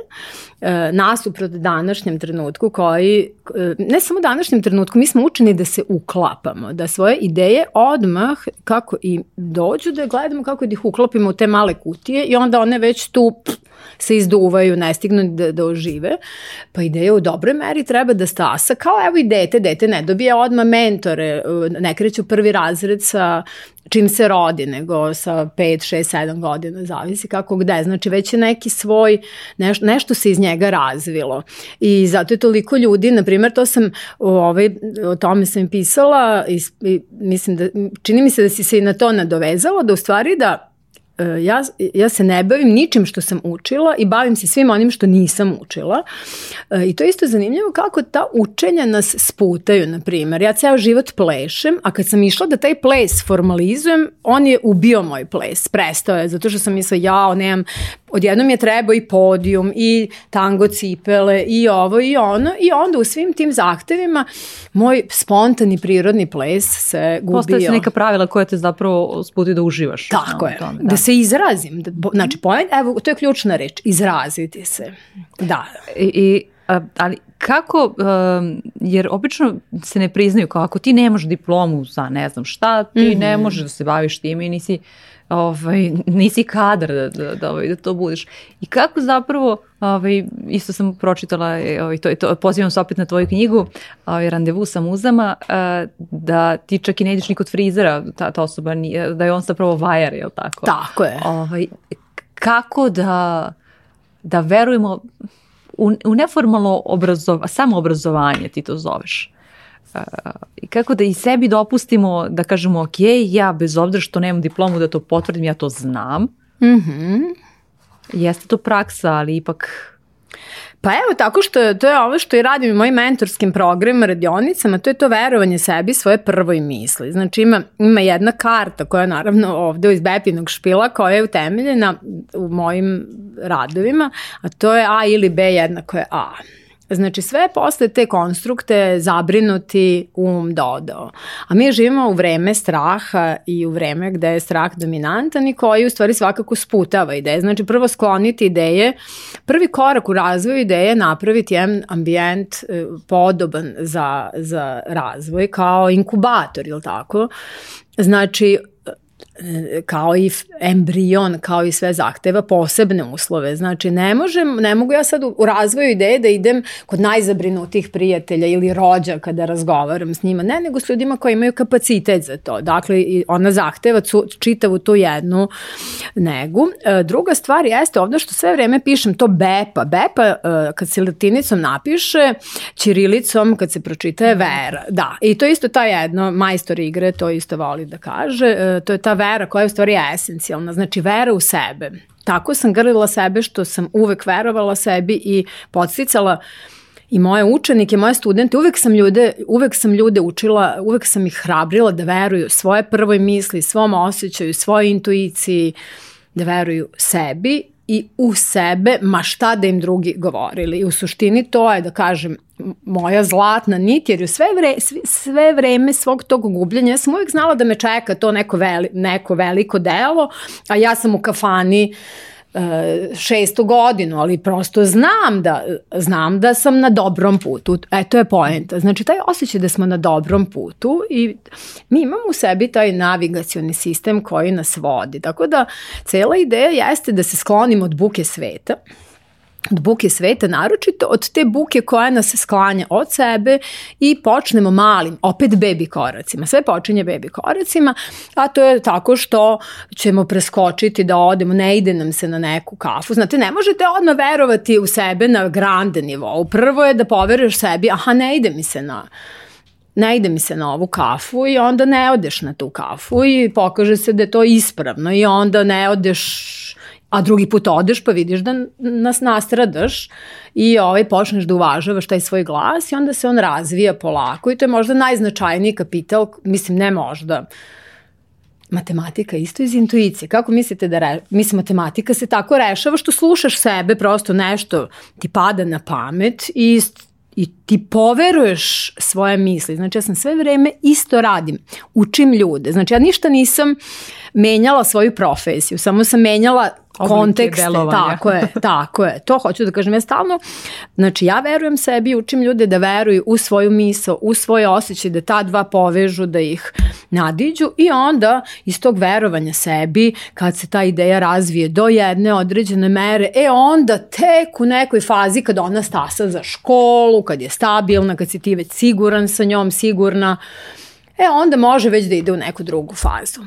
e, nasuprot današnjem trenutku koji, e, ne samo današnjem trenutku, mi smo učeni da se uklapamo, da svoje ideje odmah kako i dođu da gledamo kako da ih uklopimo u te male kutije i onda one već tu pff, se izduvaju, ne stignu da, da ožive. Pa ideja u dobroj meri treba da stasa, kao evo i dete, dete ne dobije odmah mentore, ne kreću prvi razred sa čim se rodi, nego sa 5, 6, 7 godina, zavisi kako gde. Znači već je neki svoj, neš, nešto se iz njega razvilo. I zato je toliko ljudi, na primjer, to sam, ovaj, o tome sam pisala, i, i mislim da, čini mi se da si se i na to nadovezala, da u stvari da ja, ja se ne bavim ničim što sam učila i bavim se svim onim što nisam učila. E, I to je isto zanimljivo kako ta učenja nas sputaju, na primjer. Ja ceo život plešem, a kad sam išla da taj ples formalizujem, on je ubio moj ples, prestao je, zato što sam mislila, ja, nemam odjednom je trebao i podijum i tango cipele i ovo i ono i onda u svim tim zahtevima moj spontani prirodni ples se gubio. Postoje se neka pravila koja te zapravo sputi da uživaš. Tako je, tome, da. da se izrazim. Da, znači, point, evo, to je ključna reč, izraziti se. Da. I, i ali kako, um, jer obično se ne priznaju kao ako ti nemaš diplomu za ne znam šta, ti mm -hmm. ne možeš da se baviš tim i nisi ovaj, nisi kadar da, da, da, ovaj, da to budeš. I kako zapravo, ovaj, isto sam pročitala, ovaj, to, to, pozivam se opet na tvoju knjigu, ovaj, Randevu sa muzama, eh, da ti čak i ne ideš ni kod frizera, ta, ta osoba, nije, da je on zapravo vajar, je li tako? Tako je. Ovaj, kako da, da verujemo u, u neformalno obrazovanje, samo obrazovanje ti to zoveš i kako da i sebi dopustimo da kažemo ok, ja bez obzira što nemam diplomu da to potvrdim, ja to znam. Mm -hmm. Jeste to praksa, ali ipak Pa evo, tako što to je ovo što i radim u mojim mentorskim programima, radionicama, to je to verovanje sebi svoje prvoj misli. Znači ima, ima jedna karta koja je naravno ovde iz Bepinog špila koja je utemeljena u mojim radovima, a to je A ili B jednako je A. Znači sve posle te konstrukte zabrinuti um dodao. A mi živimo u vreme straha i u vreme gde je strah dominantan i koji u stvari svakako sputava ideje. Znači prvo skloniti ideje. Prvi korak u razvoju ideje je napraviti jedan ambijent e, podoban za, za razvoj kao inkubator, ili tako? Znači kao i embrion, kao i sve zahteva posebne uslove. Znači, ne možem, ne mogu ja sad u, razvoju ideje da idem kod najzabrinutih prijatelja ili rođaka da razgovaram s njima. Ne, nego s ljudima koji imaju kapacitet za to. Dakle, ona zahteva cu, čitavu tu jednu negu. E, druga stvar jeste ovde što sve vreme pišem to bepa. Bepa, e, kad se latinicom napiše, čirilicom kad se pročita je vera. Da, i to isto ta jedno, majstor igre to isto voli da kaže, e, to je ta vera koja je u stvari esencijalna, znači vera u sebe. Tako sam grlila sebe što sam uvek verovala sebi i podsticala i moje učenike, moje studente, uvek sam ljude, uvek sam ljude učila, uvek sam ih hrabrila da veruju svoje prvoj misli, svom osjećaju, svojoj intuiciji, da veruju sebi i u sebe, ma šta da im drugi govorili. I u suštini to je, da kažem, moja zlatna nit, jer u sve, vre, sve vreme svog tog gubljenja ja sam uvijek znala da me čeka to neko, veli, neko veliko delo, a ja sam u kafani uh, šestu godinu, ali prosto znam da, znam da sam na dobrom putu. E, to je poenta. Znači, taj osjećaj da smo na dobrom putu i mi imamo u sebi taj navigacioni sistem koji nas vodi. Tako da, cela ideja jeste da se sklonimo od buke sveta, od buke sveta, naročito od te buke koja nas sklanja od sebe i počnemo malim, opet bebi koracima. Sve počinje bebi koracima, a to je tako što ćemo preskočiti da odemo, ne ide nam se na neku kafu. Znate, ne možete odmah verovati u sebe na grande nivou. Prvo je da poveruješ sebi, aha, ne ide mi se na ne ide mi se na ovu kafu i onda ne odeš na tu kafu i pokaže se da je to ispravno i onda ne odeš a drugi put odeš pa vidiš da nas nastradaš i ovaj, počneš da uvažavaš taj svoj glas i onda se on razvija polako i to je možda najznačajniji kapital, mislim ne možda, matematika isto iz intuicije. Kako mislite da, re, mislim, matematika se tako rešava što slušaš sebe, prosto nešto ti pada na pamet i i ti poveruješ svoje misli. Znači ja sam sve vreme isto radim, učim ljude. Znači ja ništa nisam menjala svoju profesiju, samo sam menjala kontekste, tako je, tako je. To hoću da kažem ja stalno. Znači ja verujem sebi, učim ljude da veruju u svoju misao, u svoje osjećaje, da ta dva povežu, da ih nadiđu i onda iz tog verovanja sebi, kad se ta ideja razvije do jedne određene mere, e onda tek u nekoj fazi kad ona stasa za školu, kad je stabilna, kad si ti već siguran sa njom, sigurna, e onda može već da ide u neku drugu fazu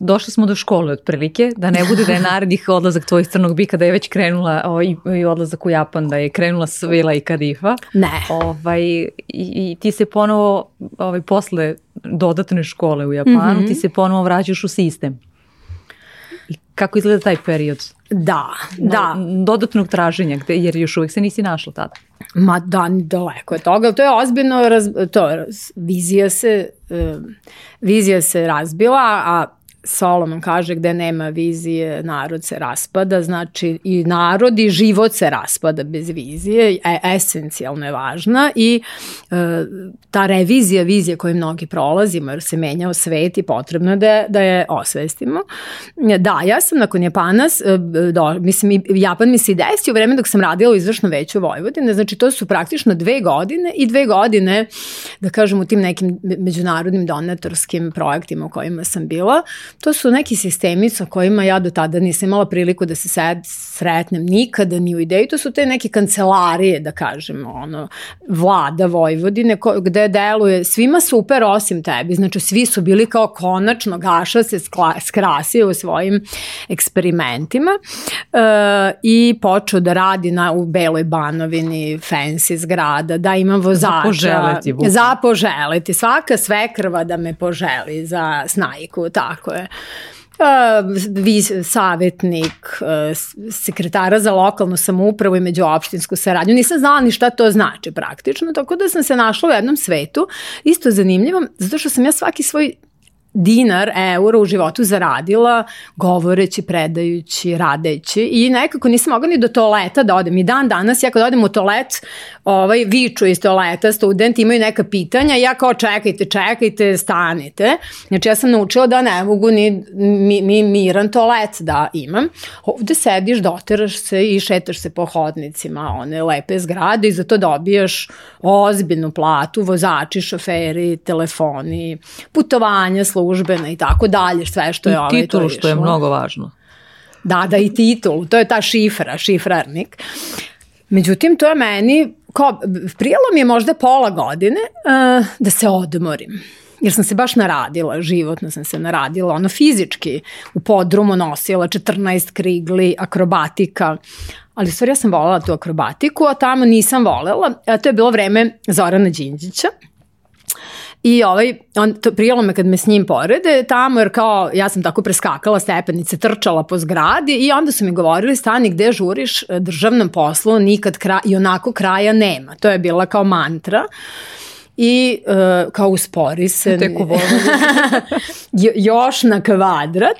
došli smo do škole otprilike, da ne bude da je narednih odlazak tvojih crnog bika, da je već krenula o, i, i odlazak u Japan, da je krenula Svila i Kadifa. Ne. Ovaj, i, I ti se ponovo, ovaj, posle dodatne škole u Japanu, mm -hmm. ti se ponovo vraćaš u sistem. Kako izgleda taj period? Da, da. Dodatnog traženja, gde, jer još uvijek se nisi našla tada. Ma da, daleko je toga, to je ozbiljno, raz, to, vizija se, uh, vizija se razbila, a Solomon kaže gde nema vizije, narod se raspada, znači i narod i život se raspada bez vizije, e, esencijalno je važna i e, ta revizija vizije koju mnogi prolazimo jer se menjao svet i potrebno je da, da je osvestimo. Da, ja sam nakon Japana, e, do, mislim, Japan mi se i desio u vreme dok sam radila u izvršnom veću Vojvodine, znači to su praktično dve godine i dve godine, da kažem, u tim nekim međunarodnim donatorskim projektima u kojima sam bila, to su neki sistemi sa kojima ja do tada nisam imala priliku da se sed, sretnem nikada ni u ideji. To su te neke kancelarije, da kažem, ono, vlada Vojvodine, ko, gde deluje svima super osim tebi. Znači, svi su bili kao konačno Gaša se skla, skrasio u svojim eksperimentima e, i počeo da radi na, u Beloj Banovini, fancy zgrada, da ima vozača. Zapoželeti. Zapoželeti. Svaka svekrva da me poželi za snajku, tako je vi, savetnik sekretara za lokalnu samoupravu i međuopštinsku saradnju. Nisam znala ni šta to znači praktično, tako da sam se našla u jednom svetu, isto zanimljivom, zato što sam ja svaki svoj dinar, euro u životu zaradila govoreći, predajući, radeći i nekako nisam mogla ni do toaleta da odem. I dan danas ja kad odem u toalet, ovaj, viču iz toaleta, student imaju neka pitanja ja kao čekajte, čekajte, stanite. Znači ja sam naučila da ne mogu ni, mi, mi miran toalet da imam. Ovde sediš, doteraš se i šetaš se po hodnicima, one lepe zgrade i za to dobijaš ozbiljnu platu, vozači, šoferi, telefoni, putovanja, službe službena i tako dalje, sve što je I ovaj, titulu, što je mnogo važno. Da, da, i titulu, to je ta šifra, šifrarnik. Međutim, to je meni, kao, prijelo mi je možda pola godine uh, da se odmorim jer sam se baš naradila, životno sam se naradila, ono fizički u podrumu nosila 14 krigli, akrobatika, ali u stvari ja sam volela tu akrobatiku, a tamo nisam volela, a to je bilo vreme Zorana Đinđića, I ovaj, on, to prijelo me kad me s njim porede tamo, jer kao ja sam tako preskakala stepenice, trčala po zgradi i onda su mi govorili stani gde žuriš državnom poslu, nikad kraj, i onako kraja nema. To je bila kao mantra. I uh, kao uspori se. Tek još na kvadrat.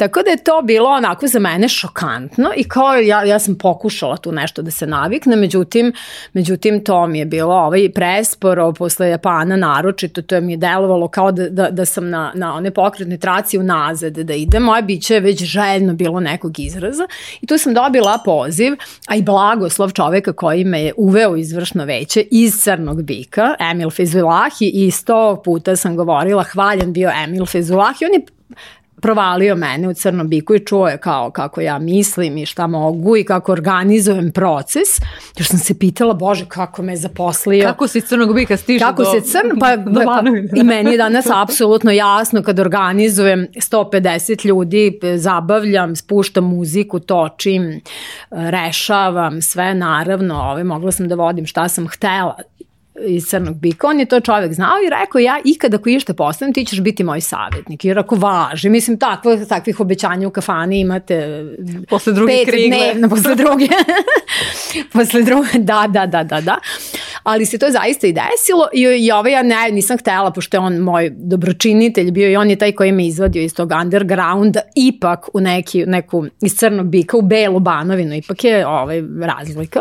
Tako da je to bilo onako za mene šokantno i kao ja, ja sam pokušala tu nešto da se navikne, međutim, međutim to mi je bilo ovaj presporo posle Japana naročito, to je mi je delovalo kao da, da, da sam na, na one pokretne traci unazad da ide, moje biće je već željno bilo nekog izraza i tu sam dobila poziv, a i blagoslov čoveka koji me je uveo izvršno veće iz Crnog bika, Emil Fezulahi i sto puta sam govorila hvaljen bio Emil Fezulahi, on je provalio mene u crnom biku i čuo je kao kako ja mislim i šta mogu i kako organizujem proces. Još sam se pitala, bože, kako me zaposlio. Kako si crnog bika stiže kako do... se crn, pa, do pa, I meni je danas apsolutno jasno kad organizujem 150 ljudi, zabavljam, spuštam muziku, točim, rešavam, sve naravno, ove, mogla sam da vodim šta sam htela iz Crnog bika, on je to čovek znao i rekao ja ikada ako išta postavim ti ćeš biti moj savjetnik. Jer ako važi, mislim takvo, takvih obećanja u kafani imate posle druge pet krigle. dnevno, posle druge. posle druge, da, da, da, da, da. Ali se to zaista i desilo i, i ovaj ja ne, nisam htela, pošto je on moj dobročinitelj bio i on je taj koji me izvadio iz tog undergrounda ipak u neki, neku iz Crnog bika u Belu Banovinu, ipak je ovaj, razlika.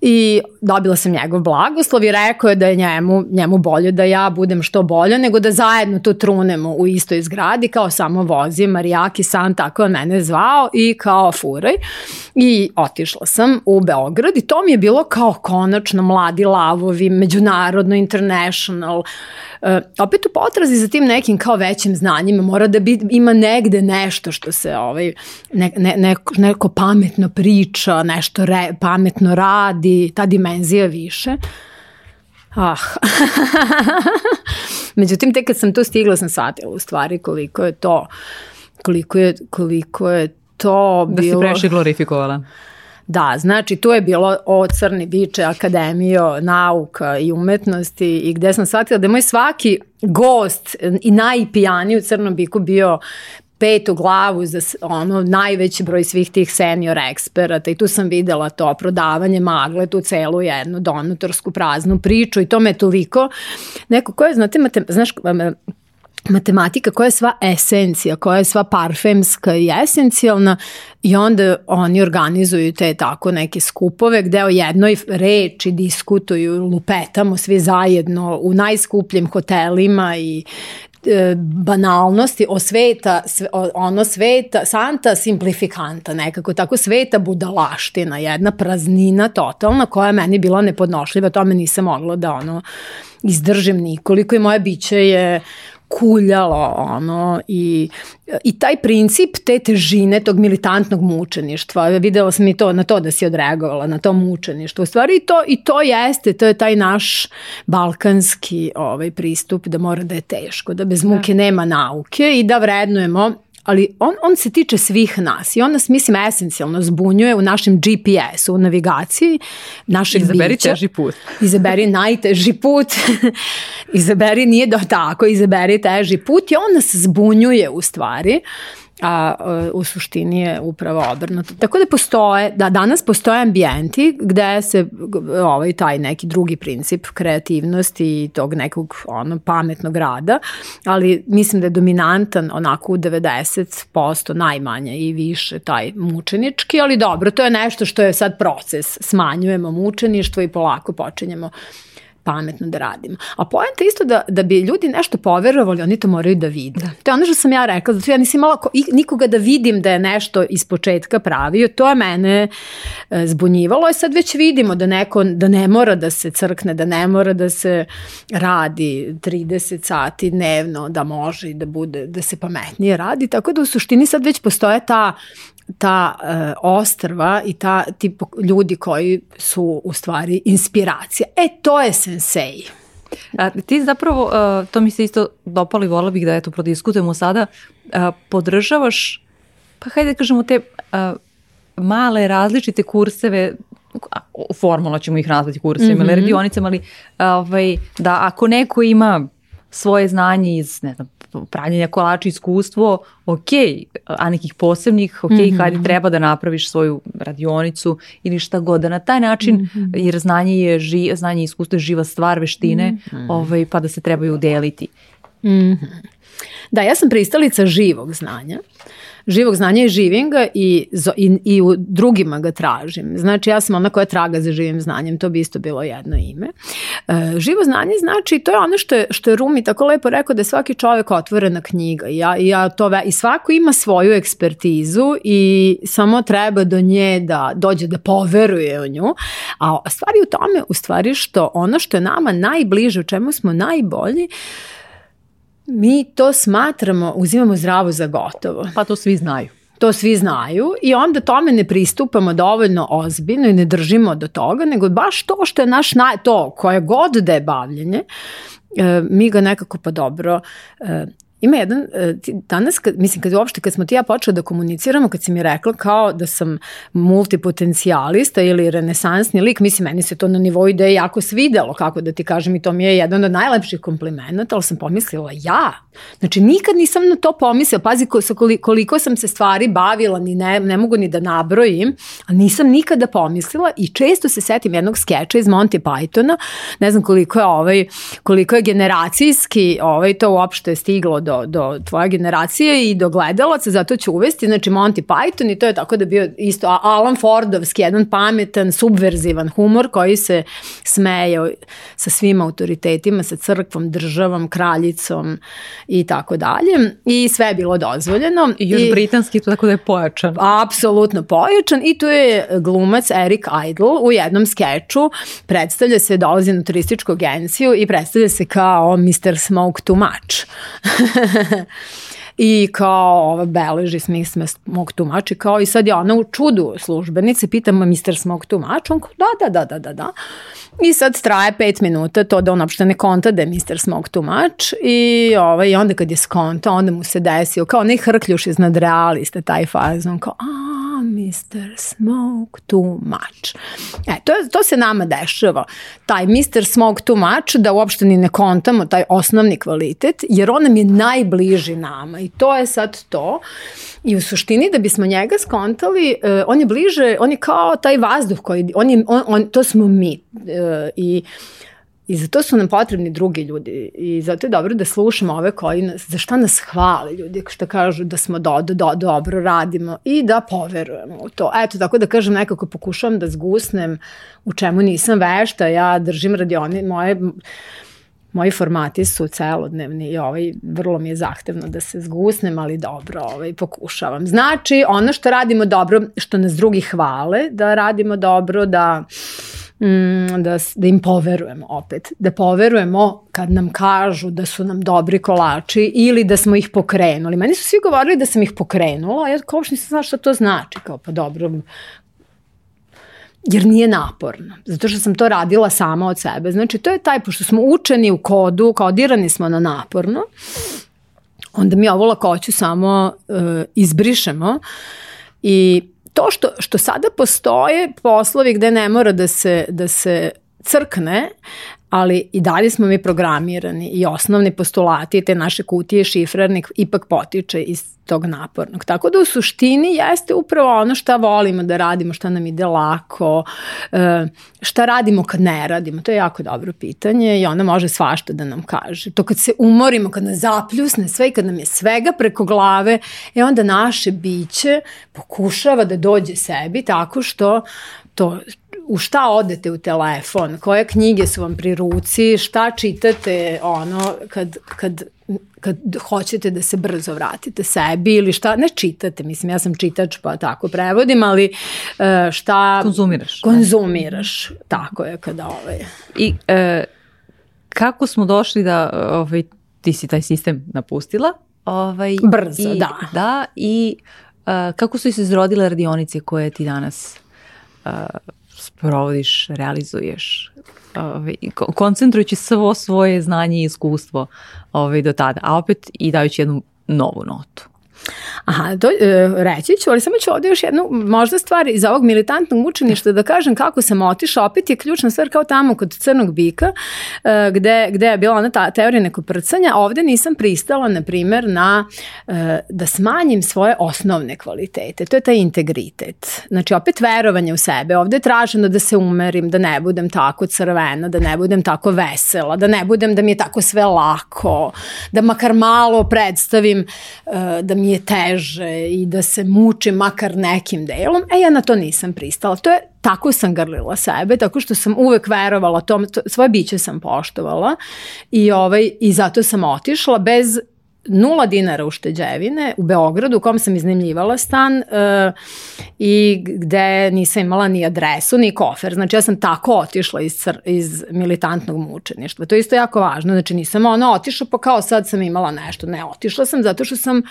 I dobila sam njegov blagoslov i rekao je da je njemu, njemu bolje da ja budem što bolje, nego da zajedno to trunemo u istoj zgradi, kao samo vozi Marijaki San, tako je mene zvao i kao furaj. I otišla sam u Beograd i to mi je bilo kao konačno mladi lavovi, međunarodno, international, uh, opet u potrazi za tim nekim kao većim znanjima mora da bi, ima negde nešto što se ovaj, ne, ne, neko, neko pametno priča, nešto re, pametno radi, ta dimenzija više. Ah. Međutim, tek kad sam tu stigla sam shvatila u stvari koliko je to koliko je, koliko je to da bilo... Da si preši glorifikovala. Da, znači tu je bilo o Crni biče, akademijo, nauka i umetnosti i gde sam shvatila da je moj svaki gost i najpijaniji u Crnom biku bio petu glavu za ono najveći broj svih tih senior eksperata i tu sam videla to prodavanje magle, tu celu jednu donatorsku praznu priču i to me toliko neko ko je, znate, mate, znaš, matematika koja je sva esencija, koja je sva parfemska i esencijalna i onda oni organizuju te tako neke skupove gde o jednoj reči diskutuju, lupetamo svi zajedno u najskupljim hotelima i banalnosti o sveta, ono sveta, santa simplifikanta nekako, tako sveta budalaština, jedna praznina totalna koja je meni bila nepodnošljiva, tome nisam mogla da ono izdržim nikoliko i moje biće je kuljalo ono i, i taj princip te težine tog militantnog mučeništva videla sam i to na to da si odreagovala na to mučeništvo u stvari i to, i to jeste to je taj naš balkanski ovaj pristup da mora da je teško da bez muke da. nema nauke i da vrednujemo ali on, on se tiče svih nas i on nas, mislim, esencijalno zbunjuje u našem GPS-u, u navigaciji našeg Izaberi bića. teži put. Izaberi najteži put. izaberi, nije do tako, izaberi teži put i on nas zbunjuje u stvari. Uh, a u suštini je upravo obrnuto. Tako da postoje, da danas postoje ambijenti gde se ovaj taj neki drugi princip kreativnosti i tog nekog ono pametnog rada, ali mislim da je dominantan onako u 90% najmanje i više taj mučenički, ali dobro, to je nešto što je sad proces. Smanjujemo mučeništvo i polako počinjemo pametno da radimo. A poenta isto da, da bi ljudi nešto poverovali, oni to moraju da vide. Da. To je ono što sam ja rekla, zato ja nisam imala ko, nikoga da vidim da je nešto iz početka pravio, to je mene e, zbunjivalo i sad već vidimo da neko, da ne mora da se crkne, da ne mora da se radi 30 sati dnevno, da može i da bude, da se pametnije radi, tako da u suštini sad već postoje ta ta e, ostrva i ta tip ljudi koji su u stvari inspiracija. E, to je sensei. A, ti zapravo, uh, to mi se isto dopalo i volila bih da eto prodiskutujemo sada, uh, podržavaš, pa hajde da kažemo te uh, male različite kurseve formalno ćemo ih nazvati kursevima mm -hmm. ili radionicama, ali ovaj, da ako neko ima svoje znanje iz, ne znam, pravljenja kolača iskustvo, ok, a nekih posebnih, ok, mm -hmm. kada treba da napraviš svoju radionicu ili šta god, da na taj način, mm -hmm. jer znanje je, ži, znanje i iskustvo je živa stvar, veštine, mm -hmm. ovaj, pa da se trebaju deliti. Mm -hmm. Da, ja sam pristalica živog znanja. Živog znanja i živim ga i, i, i u drugima ga tražim. Znači ja sam ona koja traga za živim znanjem, to bi isto bilo jedno ime. E, živo znanje znači, to je ono što je, što je Rumi tako lepo rekao da je svaki čovek otvorena knjiga i, ja, i, ja to ve, i svako ima svoju ekspertizu i samo treba do nje da dođe da poveruje u nju. A stvari u tome, u stvari što ono što je nama najbliže, u čemu smo najbolji, mi to smatramo, uzimamo zdravo za gotovo. Pa to svi znaju. To svi znaju i onda tome ne pristupamo dovoljno ozbiljno i ne držimo do toga, nego baš to što je naš, naj, to koje god da je bavljenje, e, mi ga nekako pa dobro e, Ima jedan, e, danas, kad, mislim, kad uopšte, kad smo ti ja počeli da komuniciramo, kad si mi rekla kao da sam multipotencijalista ili renesansni lik, mislim, meni se to na nivou ideje jako svidelo, kako da ti kažem, i to mi je jedan od najlepših komplimenta, ali sam pomislila, ja? Znači, nikad nisam na to pomislila, pazi koliko sam se stvari bavila, ni ne, ne mogu ni da nabrojim, ali nisam nikada pomislila i često se setim jednog skeča iz Monty Pythona, ne znam koliko je ovaj, koliko je generacijski ovaj, to uopšte stiglo do do, do tvoje generacije i do gledalaca, zato ću uvesti, znači Monty Python i to je tako da bio isto Alan Fordovski, jedan pametan, subverzivan humor koji se smeje sa svim autoritetima, sa crkvom, državom, kraljicom i tako dalje. I sve je bilo dozvoljeno. I još I, britanski, to tako da je pojačan. Apsolutno pojačan i tu je glumac Eric Idle u jednom skeču predstavlja se, dolazi na turističku agenciju i predstavlja se kao Mr. Smoke Too Much. I kao beleži smisme mog tumači, kao i sad je ona u čudu službenice, pitamo Mr. Smog tumač, on kao da, da, da, da, da, da. I sad traje pet minuta to da on uopšte ne konta da je Mr. Smog tumač i, ovaj, i onda kad je skonta, onda mu se desio kao ne hrkljuš iznad realiste taj fazon, kao a, Mr. Smoke too much. E, to, to se nama dešava. Taj Mr. Smoke too much, da uopšte ni ne kontamo taj osnovni kvalitet, jer on nam je najbliži nama i to je sad to. I u suštini da bismo njega skontali, uh, on je bliže, on je kao taj vazduh koji, on je, on, on, to smo mi. Uh, I I zato su nam potrebni drugi ljudi i zato je dobro da slušamo ove koji nas, za šta nas hvale ljudi, što kažu da smo do, do, do, dobro radimo i da poverujemo u to. Eto, tako da kažem, nekako pokušavam da zgusnem u čemu nisam vešta, ja držim radioni, moje moji formati su celodnevni i ovaj, vrlo mi je zahtevno da se zgusnem, ali dobro, ovaj, pokušavam. Znači, ono što radimo dobro, što nas drugi hvale, da radimo dobro, da da, da im poverujemo opet. Da poverujemo kad nam kažu da su nam dobri kolači ili da smo ih pokrenuli. Meni su svi govorili da sam ih pokrenula, a ja kao uopšte nisam znala šta to znači. Kao pa dobro, jer nije naporno, zato što sam to radila sama od sebe. Znači, to je taj, pošto smo učeni u kodu, kodirani smo na naporno, onda mi ovo lakoću samo uh, izbrišemo i to što, što sada postoje poslovi gde ne mora da se, da se crkne, ali i dalje smo mi programirani i osnovni postulati te naše kutije šifrarnik ipak potiče iz tog napornog. Tako da u suštini jeste upravo ono šta volimo da radimo, šta nam ide lako, e, šta radimo kad ne radimo. To je jako dobro pitanje i ona može svašta da nam kaže. To kad se umorimo, kad nas zapljusne sve i kad nam je svega preko glave, e onda naše biće pokušava da dođe sebi tako što to u šta odete u telefon, koje knjige su vam pri ruci, šta čitate ono kad, kad kad hoćete da se brzo vratite sebi ili šta, ne čitate, mislim ja sam čitač pa tako prevodim, ali uh, šta... Konzumiraš. Konzumiraš, da. tako je kada ovaj... I e, kako smo došli da ovaj, ti si taj sistem napustila? Ovaj, Brzo, i, da. Da, i uh, kako su se izrodile radionice koje ti danas uh, sprovodiš, realizuješ? Ovaj, koncentrujući svo svoje znanje i iskustvo ovaj, do tada, a opet i dajući jednu novu notu. Aha, to, e, reći ću, ali samo ću ovdje još jednu možda stvar iz ovog militantnog mučeništa da kažem kako sam otišla, opet je ključna stvar kao tamo kod crnog bika e, gde, gde je bila ona ta teorija neko prcanja, ovde nisam pristala na primer na e, da smanjim svoje osnovne kvalitete, to je taj integritet. Znači opet verovanje u sebe, ovde je traženo da se umerim, da ne budem tako crvena, da ne budem tako vesela, da ne budem da mi je tako sve lako, da makar malo predstavim da mi je teže i da se mučim makar nekim delom, e ja na to nisam pristala. To je tako sam grlila sebe, tako što sam uvek verovala tom, to, svoje biće sam poštovala i, ovaj, i zato sam otišla bez nula dinara ušteđevine u Beogradu u kom sam iznajmljivala stan uh, i gde nisam imala ni adresu ni kofer. Znači ja sam tako otišla iz, iz militantnog mučeništva. To je isto jako važno. Znači nisam ono otišla pa kao sad sam imala nešto. Ne, otišla sam zato što sam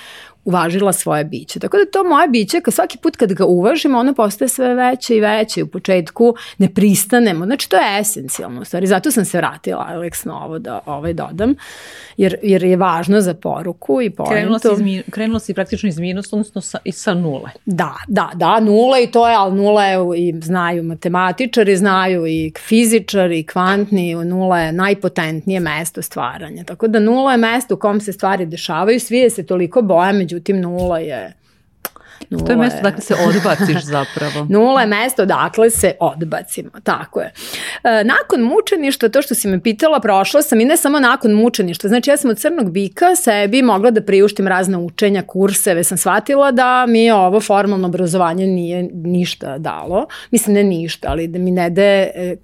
uvažila svoje biće. Tako da to moje biće, kad svaki put kad ga uvažimo, ono postaje sve veće i veće. U početku ne pristanemo. Znači, to je esencijalno. U stvari, zato sam se vratila, Alex, na ovo da ovaj dodam, jer, jer je važno za poruku i pojentu. Krenula si, iz, krenula si praktično iz minusa, odnosno sa, i sa nule. Da, da, da, nula i to je, ali nula je i znaju matematičari, znaju i fizičari, i kvantni, nula je najpotentnije mesto stvaranja. Tako da nula je mesto u kom se stvari dešavaju, svi je se toliko boja, međutim nula je Nula to je mesto dakle se odbaciš zapravo. Nula je mesto dakle se odbacimo, tako je. E, nakon mučeništa, to što si me pitala, prošla sam i ne samo nakon mučeništa, znači ja sam od crnog bika sebi mogla da priuštim razne učenja, kurseve, sam shvatila da mi ovo formalno obrazovanje nije ništa dalo, mislim ne ništa, ali da mi ne de e,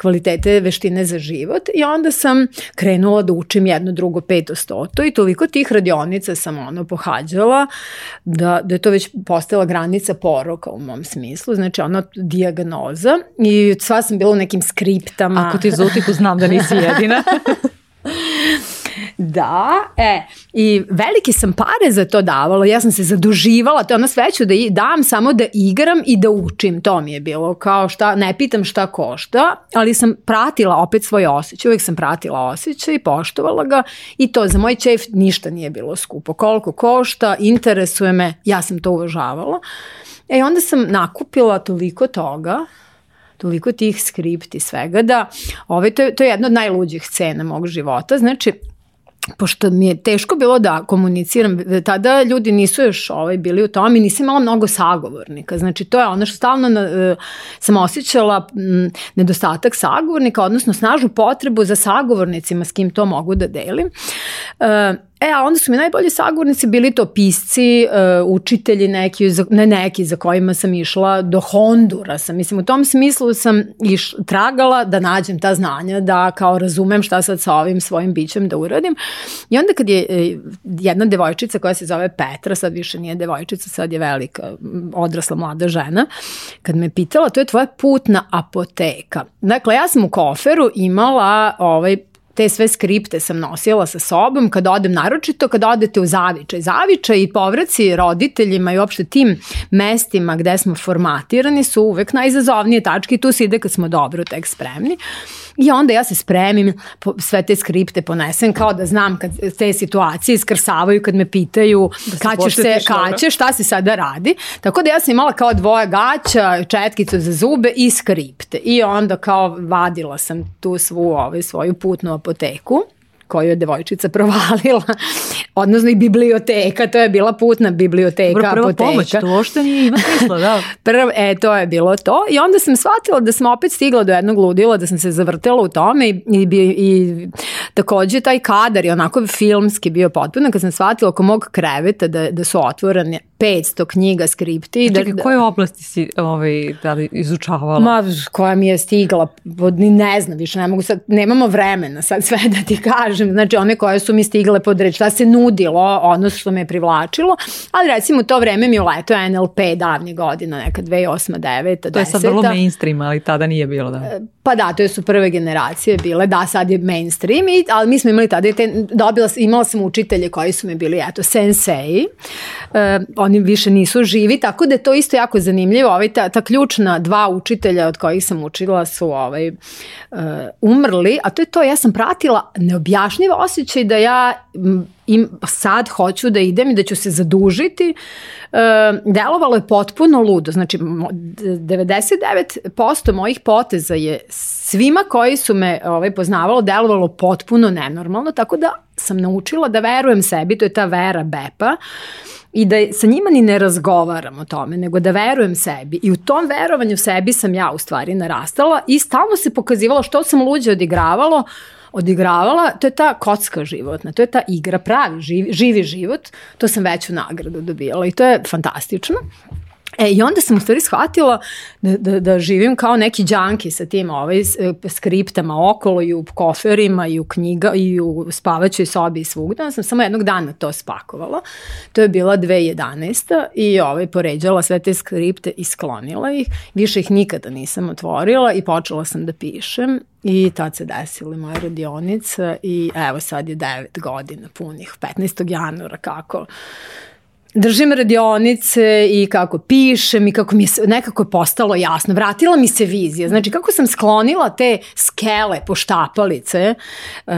kvalitete veštine za život i onda sam krenula da učim jedno, drugo, peto, stoto i toliko tih radionica sam ono pohađala da, da je to već postala granica poroka u mom smislu, znači ono dijagnoza i sva sam bila u nekim skriptama. Ako ti zutiku znam da nisi jedina. Da, e, i velike sam pare za to davala, ja sam se zaduživala, to je ono sve ću da dam samo da igram i da učim, to mi je bilo, kao šta, ne pitam šta košta, ali sam pratila opet svoj osjećaj, uvijek sam pratila osjećaj i poštovala ga i to za moj čef ništa nije bilo skupo, koliko košta, interesuje me, ja sam to uvažavala. E, onda sam nakupila toliko toga, toliko tih skripti svega da ovaj, to, je, to je jedna od najluđih scena mog života. Znači, pošto mi je teško bilo da komuniciram, tada ljudi nisu još ovaj, bili u tom i nisam imala mnogo sagovornika. Znači, to je ono što stalno na, uh, sam osjećala m, nedostatak sagovornika, odnosno snažnu potrebu za sagovornicima s kim to mogu da delim. Uh, E, a onda su mi najbolji sagovornici bili to pisci, uh, učitelji neki, ne neki za kojima sam išla do Hondurasa. Mislim, u tom smislu sam iš, tragala da nađem ta znanja, da kao razumem šta sad sa ovim svojim bićem da uradim. I onda kad je e, jedna devojčica koja se zove Petra, sad više nije devojčica, sad je velika, odrasla mlada žena, kad me pitala, to je tvoja putna apoteka. Dakle, ja sam u koferu imala ovaj te sve skripte sam nosila sa sobom kada odem naročito, kada odete u zavičaj. Zavičaj i povraci roditeljima i uopšte tim mestima gde smo formatirani su uvek najizazovnije tačke i tu se ide kad smo dobro tek spremni. I onda ja se spremim, sve te skripte ponesem kao da znam kad te situacije iskrsavaju kad me pitaju da kad ćeš se, kad ćeš, šta se sada radi. Tako da ja sam imala kao dvoje gaća, četkicu za zube i skripte. I onda kao vadila sam tu svu ovaj, svoju putnu apoteku koju je devojčica provalila, odnosno i biblioteka, to je bila putna biblioteka, Dobro, prva apoteka. pomoć, to uopšte nije ima smisla, da. Prv, e, to je bilo to i onda sam shvatila da sam opet stigla do jednog ludila, da sam se zavrtela u tome i, i, i takođe taj kadar je onako filmski bio potpuno kad sam shvatila oko mog kreveta da, da su otvorene 500 knjiga, skripti. Čekaj, da, koje oblasti si ovaj, da li izučavala? Ma, koja mi je stigla, ni ne znam više, ne mogu sad, nemamo vremena sad sve da ti kažem, znači one koje su mi stigle pod reč, šta se nudilo, ono što me privlačilo, ali recimo to vreme mi je NLP davnje godina, neka 2008. 9. 10. To je sad vrlo mainstream, ali tada nije bilo, da. Pa da, to su prve generacije bile, da, sad je mainstream, i, ali mi smo imali tada, te, dobila, imala sam učitelje koji su mi bili, eto, sensei, uh, oni više nisu živi, tako da je to isto jako zanimljivo, ovaj, ta, ta ključna dva učitelja od kojih sam učila su ovaj, uh, umrli, a to je to, ja sam pratila neobjašnjiv osjećaj da ja im sad hoću da idem i da ću se zadužiti, e, delovalo je potpuno ludo. Znači, 99% mojih poteza je svima koji su me ovaj, poznavalo delovalo potpuno nenormalno, tako da sam naučila da verujem sebi, to je ta vera Bepa, i da sa njima ni ne razgovaram o tome, nego da verujem sebi. I u tom verovanju sebi sam ja u stvari narastala i stalno se pokazivalo što sam luđe odigravalo, odigravala, to je ta kocka životna, to je ta igra, pravi živi, živi život, to sam veću nagradu dobijala i to je fantastično. E, I onda sam u stvari shvatila da, da, da živim kao neki džanki sa tim ovaj, skriptama okolo i u koferima i u knjiga i u spavaćoj sobi i svugde. Onda sam samo jednog dana to spakovala. To je bila 2011. i ovaj, poređala sve te skripte i sklonila ih. Više ih nikada nisam otvorila i počela sam da pišem I tad se desili moje radionice i evo sad je 9 godina punih, 15. januara kako držim radionice i kako pišem i kako mi je nekako je postalo jasno. Vratila mi se vizija. Znači kako sam sklonila te skele poštapalice uh,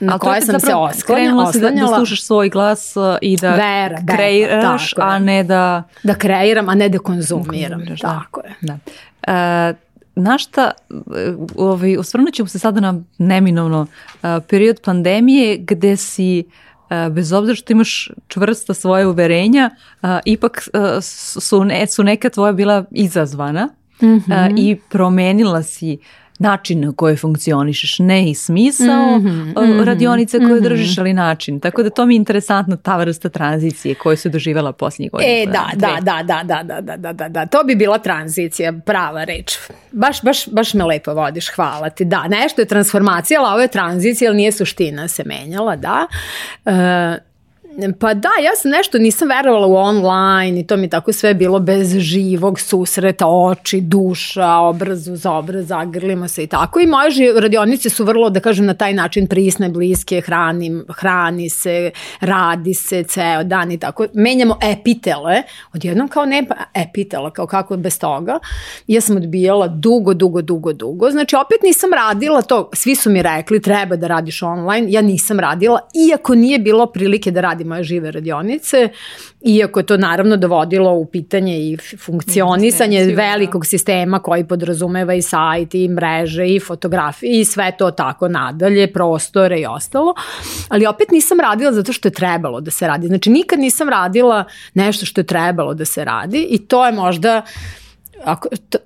na koje sam se osklonjala. Da, da slušaš svoj glas uh, i da Vera, kreiraš, a ne da... Da kreiram, a ne da konzumiram. Da. Tako je. Da. Uh, na šta, ovaj, osvrnut ćemo se sada na neminovno uh, period pandemije gde si uh, bez obzira što imaš čvrsta svoje uverenja, ipak su, ne, su neka tvoja bila izazvana mm -hmm. i promenila si način na koji funkcionišeš, ne i smisao mm -hmm, radionice koje mm -hmm. držiš, ali način. Tako da to mi je interesantno ta vrsta tranzicije koju se doživjela posljednjih godina. E, da, da, da, da, da, da, da, da, da, da, to bi bila tranzicija, prava reč. Baš, baš, baš me lepo vodiš, hvala ti. Da, nešto je transformacija, ali ovo je tranzicija, ali nije suština se menjala, da. Uh, Pa da, ja sam nešto nisam verovala u online i to mi tako sve bilo bez živog susreta, oči, duša, obraz uz obraz, zagrlimo se i tako. I moje radionice su vrlo, da kažem, na taj način prisne, bliske, hrani, hrani se, radi se ceo dan i tako. Menjamo epitele, odjednom kao ne epitela, kao kako bez toga. Ja sam odbijala dugo, dugo, dugo, dugo. Znači, opet nisam radila to, svi su mi rekli treba da radiš online, ja nisam radila, iako nije bilo prilike da radim moje žive radionice, iako je to naravno dovodilo u pitanje i funkcionisanje velikog sistema koji podrazumeva i sajt i mreže i fotografije i sve to tako nadalje, prostore i ostalo, ali opet nisam radila zato što je trebalo da se radi. Znači nikad nisam radila nešto što je trebalo da se radi i to je možda ako, to,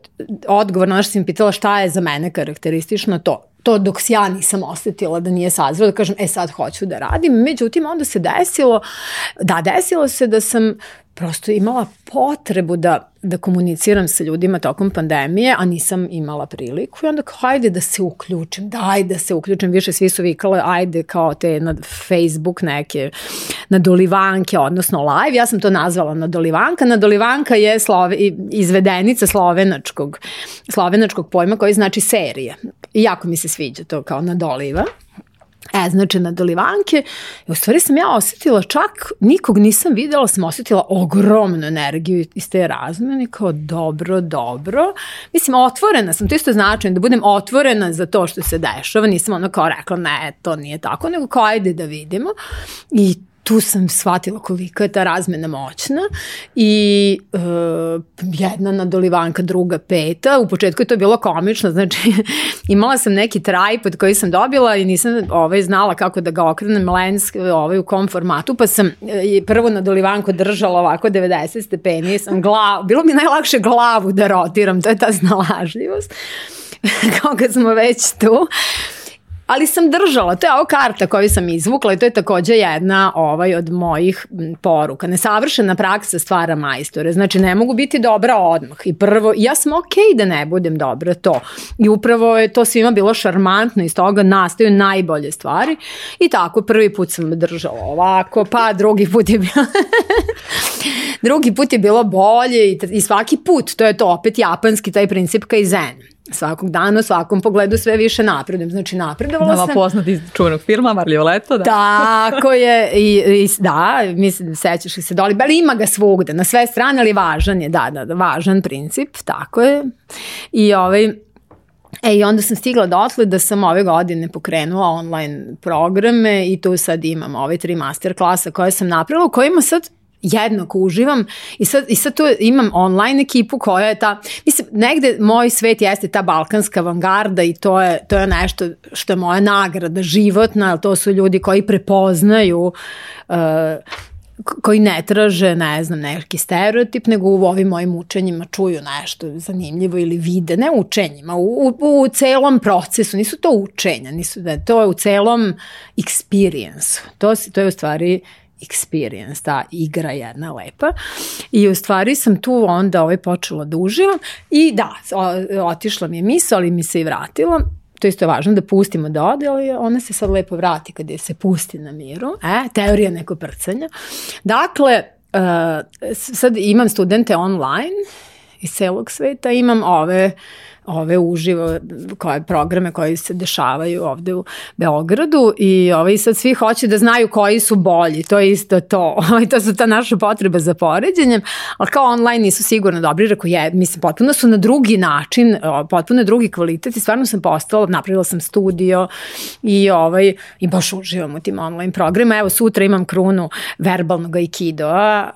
odgovor na ono što sam pitala šta je za mene karakteristično? To to dok ja nisam osetila da nije sazrela, da kažem, e sad hoću da radim. Međutim, onda se desilo, da, desilo se da sam prosto imala potrebu da, da komuniciram sa ljudima tokom pandemije, a nisam imala priliku i onda kao hajde da se uključim, daj da se uključim, više svi su vikale ajde kao te na Facebook neke nadolivanke, odnosno live, ja sam to nazvala nadolivanka, nadolivanka je slove, izvedenica slovenačkog, slovenačkog pojma koji znači serija. I jako mi se sviđa to kao nadoliva. E, znači na dolivanke, u stvari sam ja osetila čak, nikog nisam videla, sam osetila ogromnu energiju iz te razmene, kao dobro, dobro. Mislim, otvorena sam, to isto znači da budem otvorena za to što se dešava, nisam ono kao rekla, ne, to nije tako, nego kao ajde da vidimo. I tu sam shvatila koliko je ta razmena moćna i uh, jedna nadolivanka, druga peta. U početku je to bilo komično, znači imala sam neki tripod koji sam dobila i nisam ovaj, znala kako da ga okrenem lens ovaj, u kom formatu, pa sam e, prvo nadolivanku držala ovako 90 stepeni, sam glav, bilo mi najlakše glavu da rotiram, to je ta znalažljivost. Kao kad smo već tu. Ali sam držala, to je ovo karta koju sam izvukla i to je takođe jedna ovaj, od mojih poruka. Nesavršena praksa stvara majstore, znači ne mogu biti dobra odmah. I prvo, ja sam okej okay da ne budem dobra to. I upravo je to svima bilo šarmantno iz toga nastaju najbolje stvari. I tako prvi put sam držala ovako, pa drugi put je bilo drugi put je bilo bolje i, i svaki put, to je to opet japanski taj princip kaizen svakog dana, u svakom pogledu sve više napredujem. Znači napredovala Nama sam. poznat iz čuvenog filma Marlio Leto, da. Tako je, i, i da, mislim, sećaš li se doli, ali ima ga svugde, na sve strane, ali važan je, da, da, da, važan princip, tako je. I ovaj, E i onda sam stigla dotle da sam ove godine pokrenula online programe i tu sad imam ove tri master klasa koje sam napravila, u kojima sad jednako uživam i sad, i sad tu imam online ekipu koja je ta, mislim, negde moj svet jeste ta balkanska avangarda i to je, to je nešto što je moja nagrada životna, to su ljudi koji prepoznaju uh, koji ne traže, ne znam, neki stereotip, nego u ovim mojim učenjima čuju nešto zanimljivo ili vide, ne učenjima, u, u, u celom procesu, nisu to učenja, nisu da to je u celom experience. To, to je u stvari experience, ta igra jedna lepa. I u stvari sam tu onda ovaj počela da uživam i da, otišla mi je misla, ali mi se i vratila to isto je važno da pustimo da ode, ali ona se sad lepo vrati kad je se pusti na miru. E, teorija neko prcanja. Dakle, uh, sad imam studente online iz celog sveta, imam ove ove uživo koje programe koji se dešavaju ovde u Beogradu i ovaj sad svi hoće da znaju koji su bolji, to je isto to. Ovaj to su ta naša potreba za poređenjem, ali kao online nisu sigurno dobri, reko je, mislim potpuno su na drugi način, potpuno drugi kvalitet i stvarno sam postala, napravila sam studio i ovaj i baš uživam u tim online programima. Evo sutra imam krunu verbalnog aikidoa,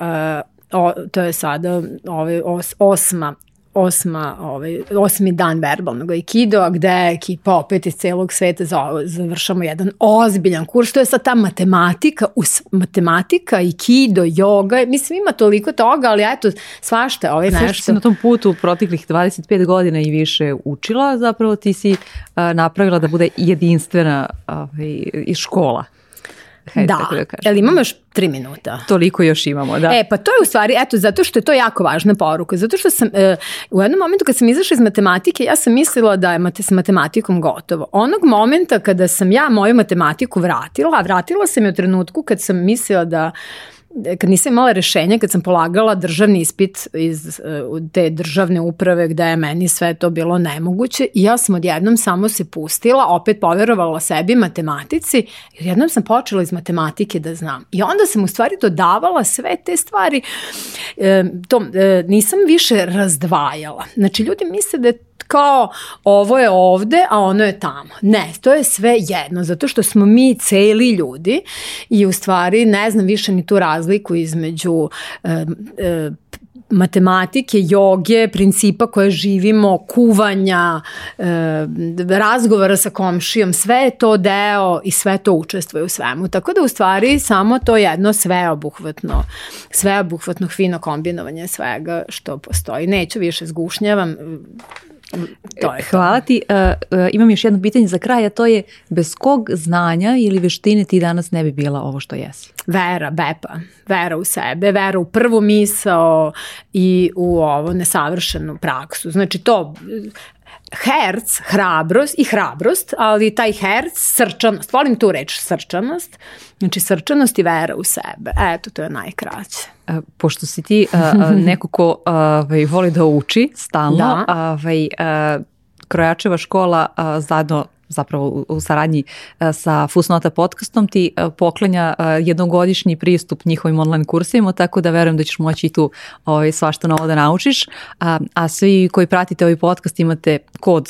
o, to je sada ovaj, os, osma osma, ovaj, osmi dan verbalnog aikidoa gde ekipa opet iz celog sveta završamo jedan ozbiljan kurs, to je sad ta matematika, us, matematika, aikido, yoga, mislim ima toliko toga, ali eto, svašta ovaj nešto. Sve što si na tom putu u proteklih 25 godina i više učila, zapravo ti si uh, napravila da bude jedinstvena ovaj, i škola. Hajde, da, tako da kažem. Jel imamo još tri minuta? Toliko još imamo, da. E, pa to je u stvari, eto, zato što je to jako važna poruka. Zato što sam, e, u jednom momentu kad sam izašla iz matematike, ja sam mislila da je mate, s matematikom gotovo. Onog momenta kada sam ja moju matematiku vratila, a vratila sam je u trenutku kad sam mislila da kad nisam imala rešenje, kad sam polagala državni ispit iz te državne uprave gde je meni sve to bilo nemoguće i ja sam odjednom samo se pustila, opet poverovala sebi matematici i odjednom sam počela iz matematike da znam. I onda sam u stvari dodavala sve te stvari, e, to, e, nisam više razdvajala. Znači ljudi misle da je kao ovo je ovde, a ono je tamo. Ne, to je sve jedno, zato što smo mi celi ljudi i u stvari ne znam više ni tu razliku između e, e, matematike, joge, principa koje živimo, kuvanja, e, razgovora sa komšijom, sve je to deo i sve to učestvuje u svemu. Tako da u stvari samo to jedno sveobuhvatno, sveobuhvatno fino kombinovanje svega što postoji. Neću više zgušnjavam, To je Hvala to. ti. Uh, uh, imam još jedno pitanje za kraj, a to je bez kog znanja ili veštine ti danas ne bi bila ovo što jesi? Vera, bepa. Vera u sebe, vera u prvu misao i u ovo nesavršenu praksu. Znači to herc, hrabrost i hrabrost, ali taj herc, srčanost, volim tu reč srčanost, znači srčanost i vera u sebe. Eto, to je najkraće. E, pošto si ti uh, neko ko uh, voli da uči stalno, da. uh, Krojačeva škola zajedno zapravo u, saradnji e, sa Fusnota podcastom ti e, poklanja e, jednogodišnji pristup njihovim online kursima, tako da verujem da ćeš moći i tu ovaj, svašta novo da naučiš. A, a svi koji pratite ovaj podcast imate kod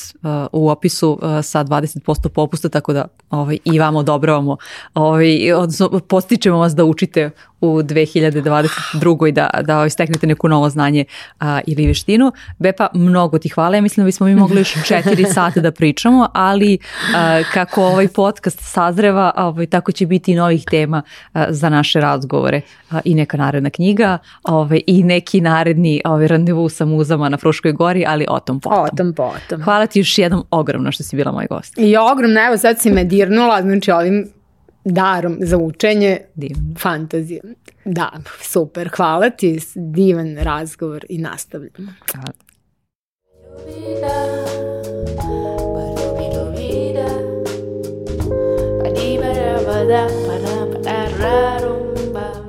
u opisu sa 20% popusta, tako da ovaj, i vam odobravamo, ovaj, odnosno postičemo vas da učite u 2022. da, da ovaj, steknete neku novo znanje a, ili veštinu. Bepa, mnogo ti hvala. Ja mislim da bismo mi mogli još četiri sata da pričamo, ali a, kako ovaj podcast sazreva, ovaj, tako će biti i novih tema a, za naše razgovore a, i neka naredna knjiga ovaj, i neki naredni ovaj, randevu sa muzama na Fruškoj gori, ali o tom potom. O tom potom. Hvala ti još jednom ogromno što si bila moj gost. I ogromno, evo sad si me dirnula, znači ovim darom za učenje Divno. fantazije. Da, super. Hvala ti. Divan razgovor i nastavljamo. Hvala. Da, pa da, pa da, pa da, rumba.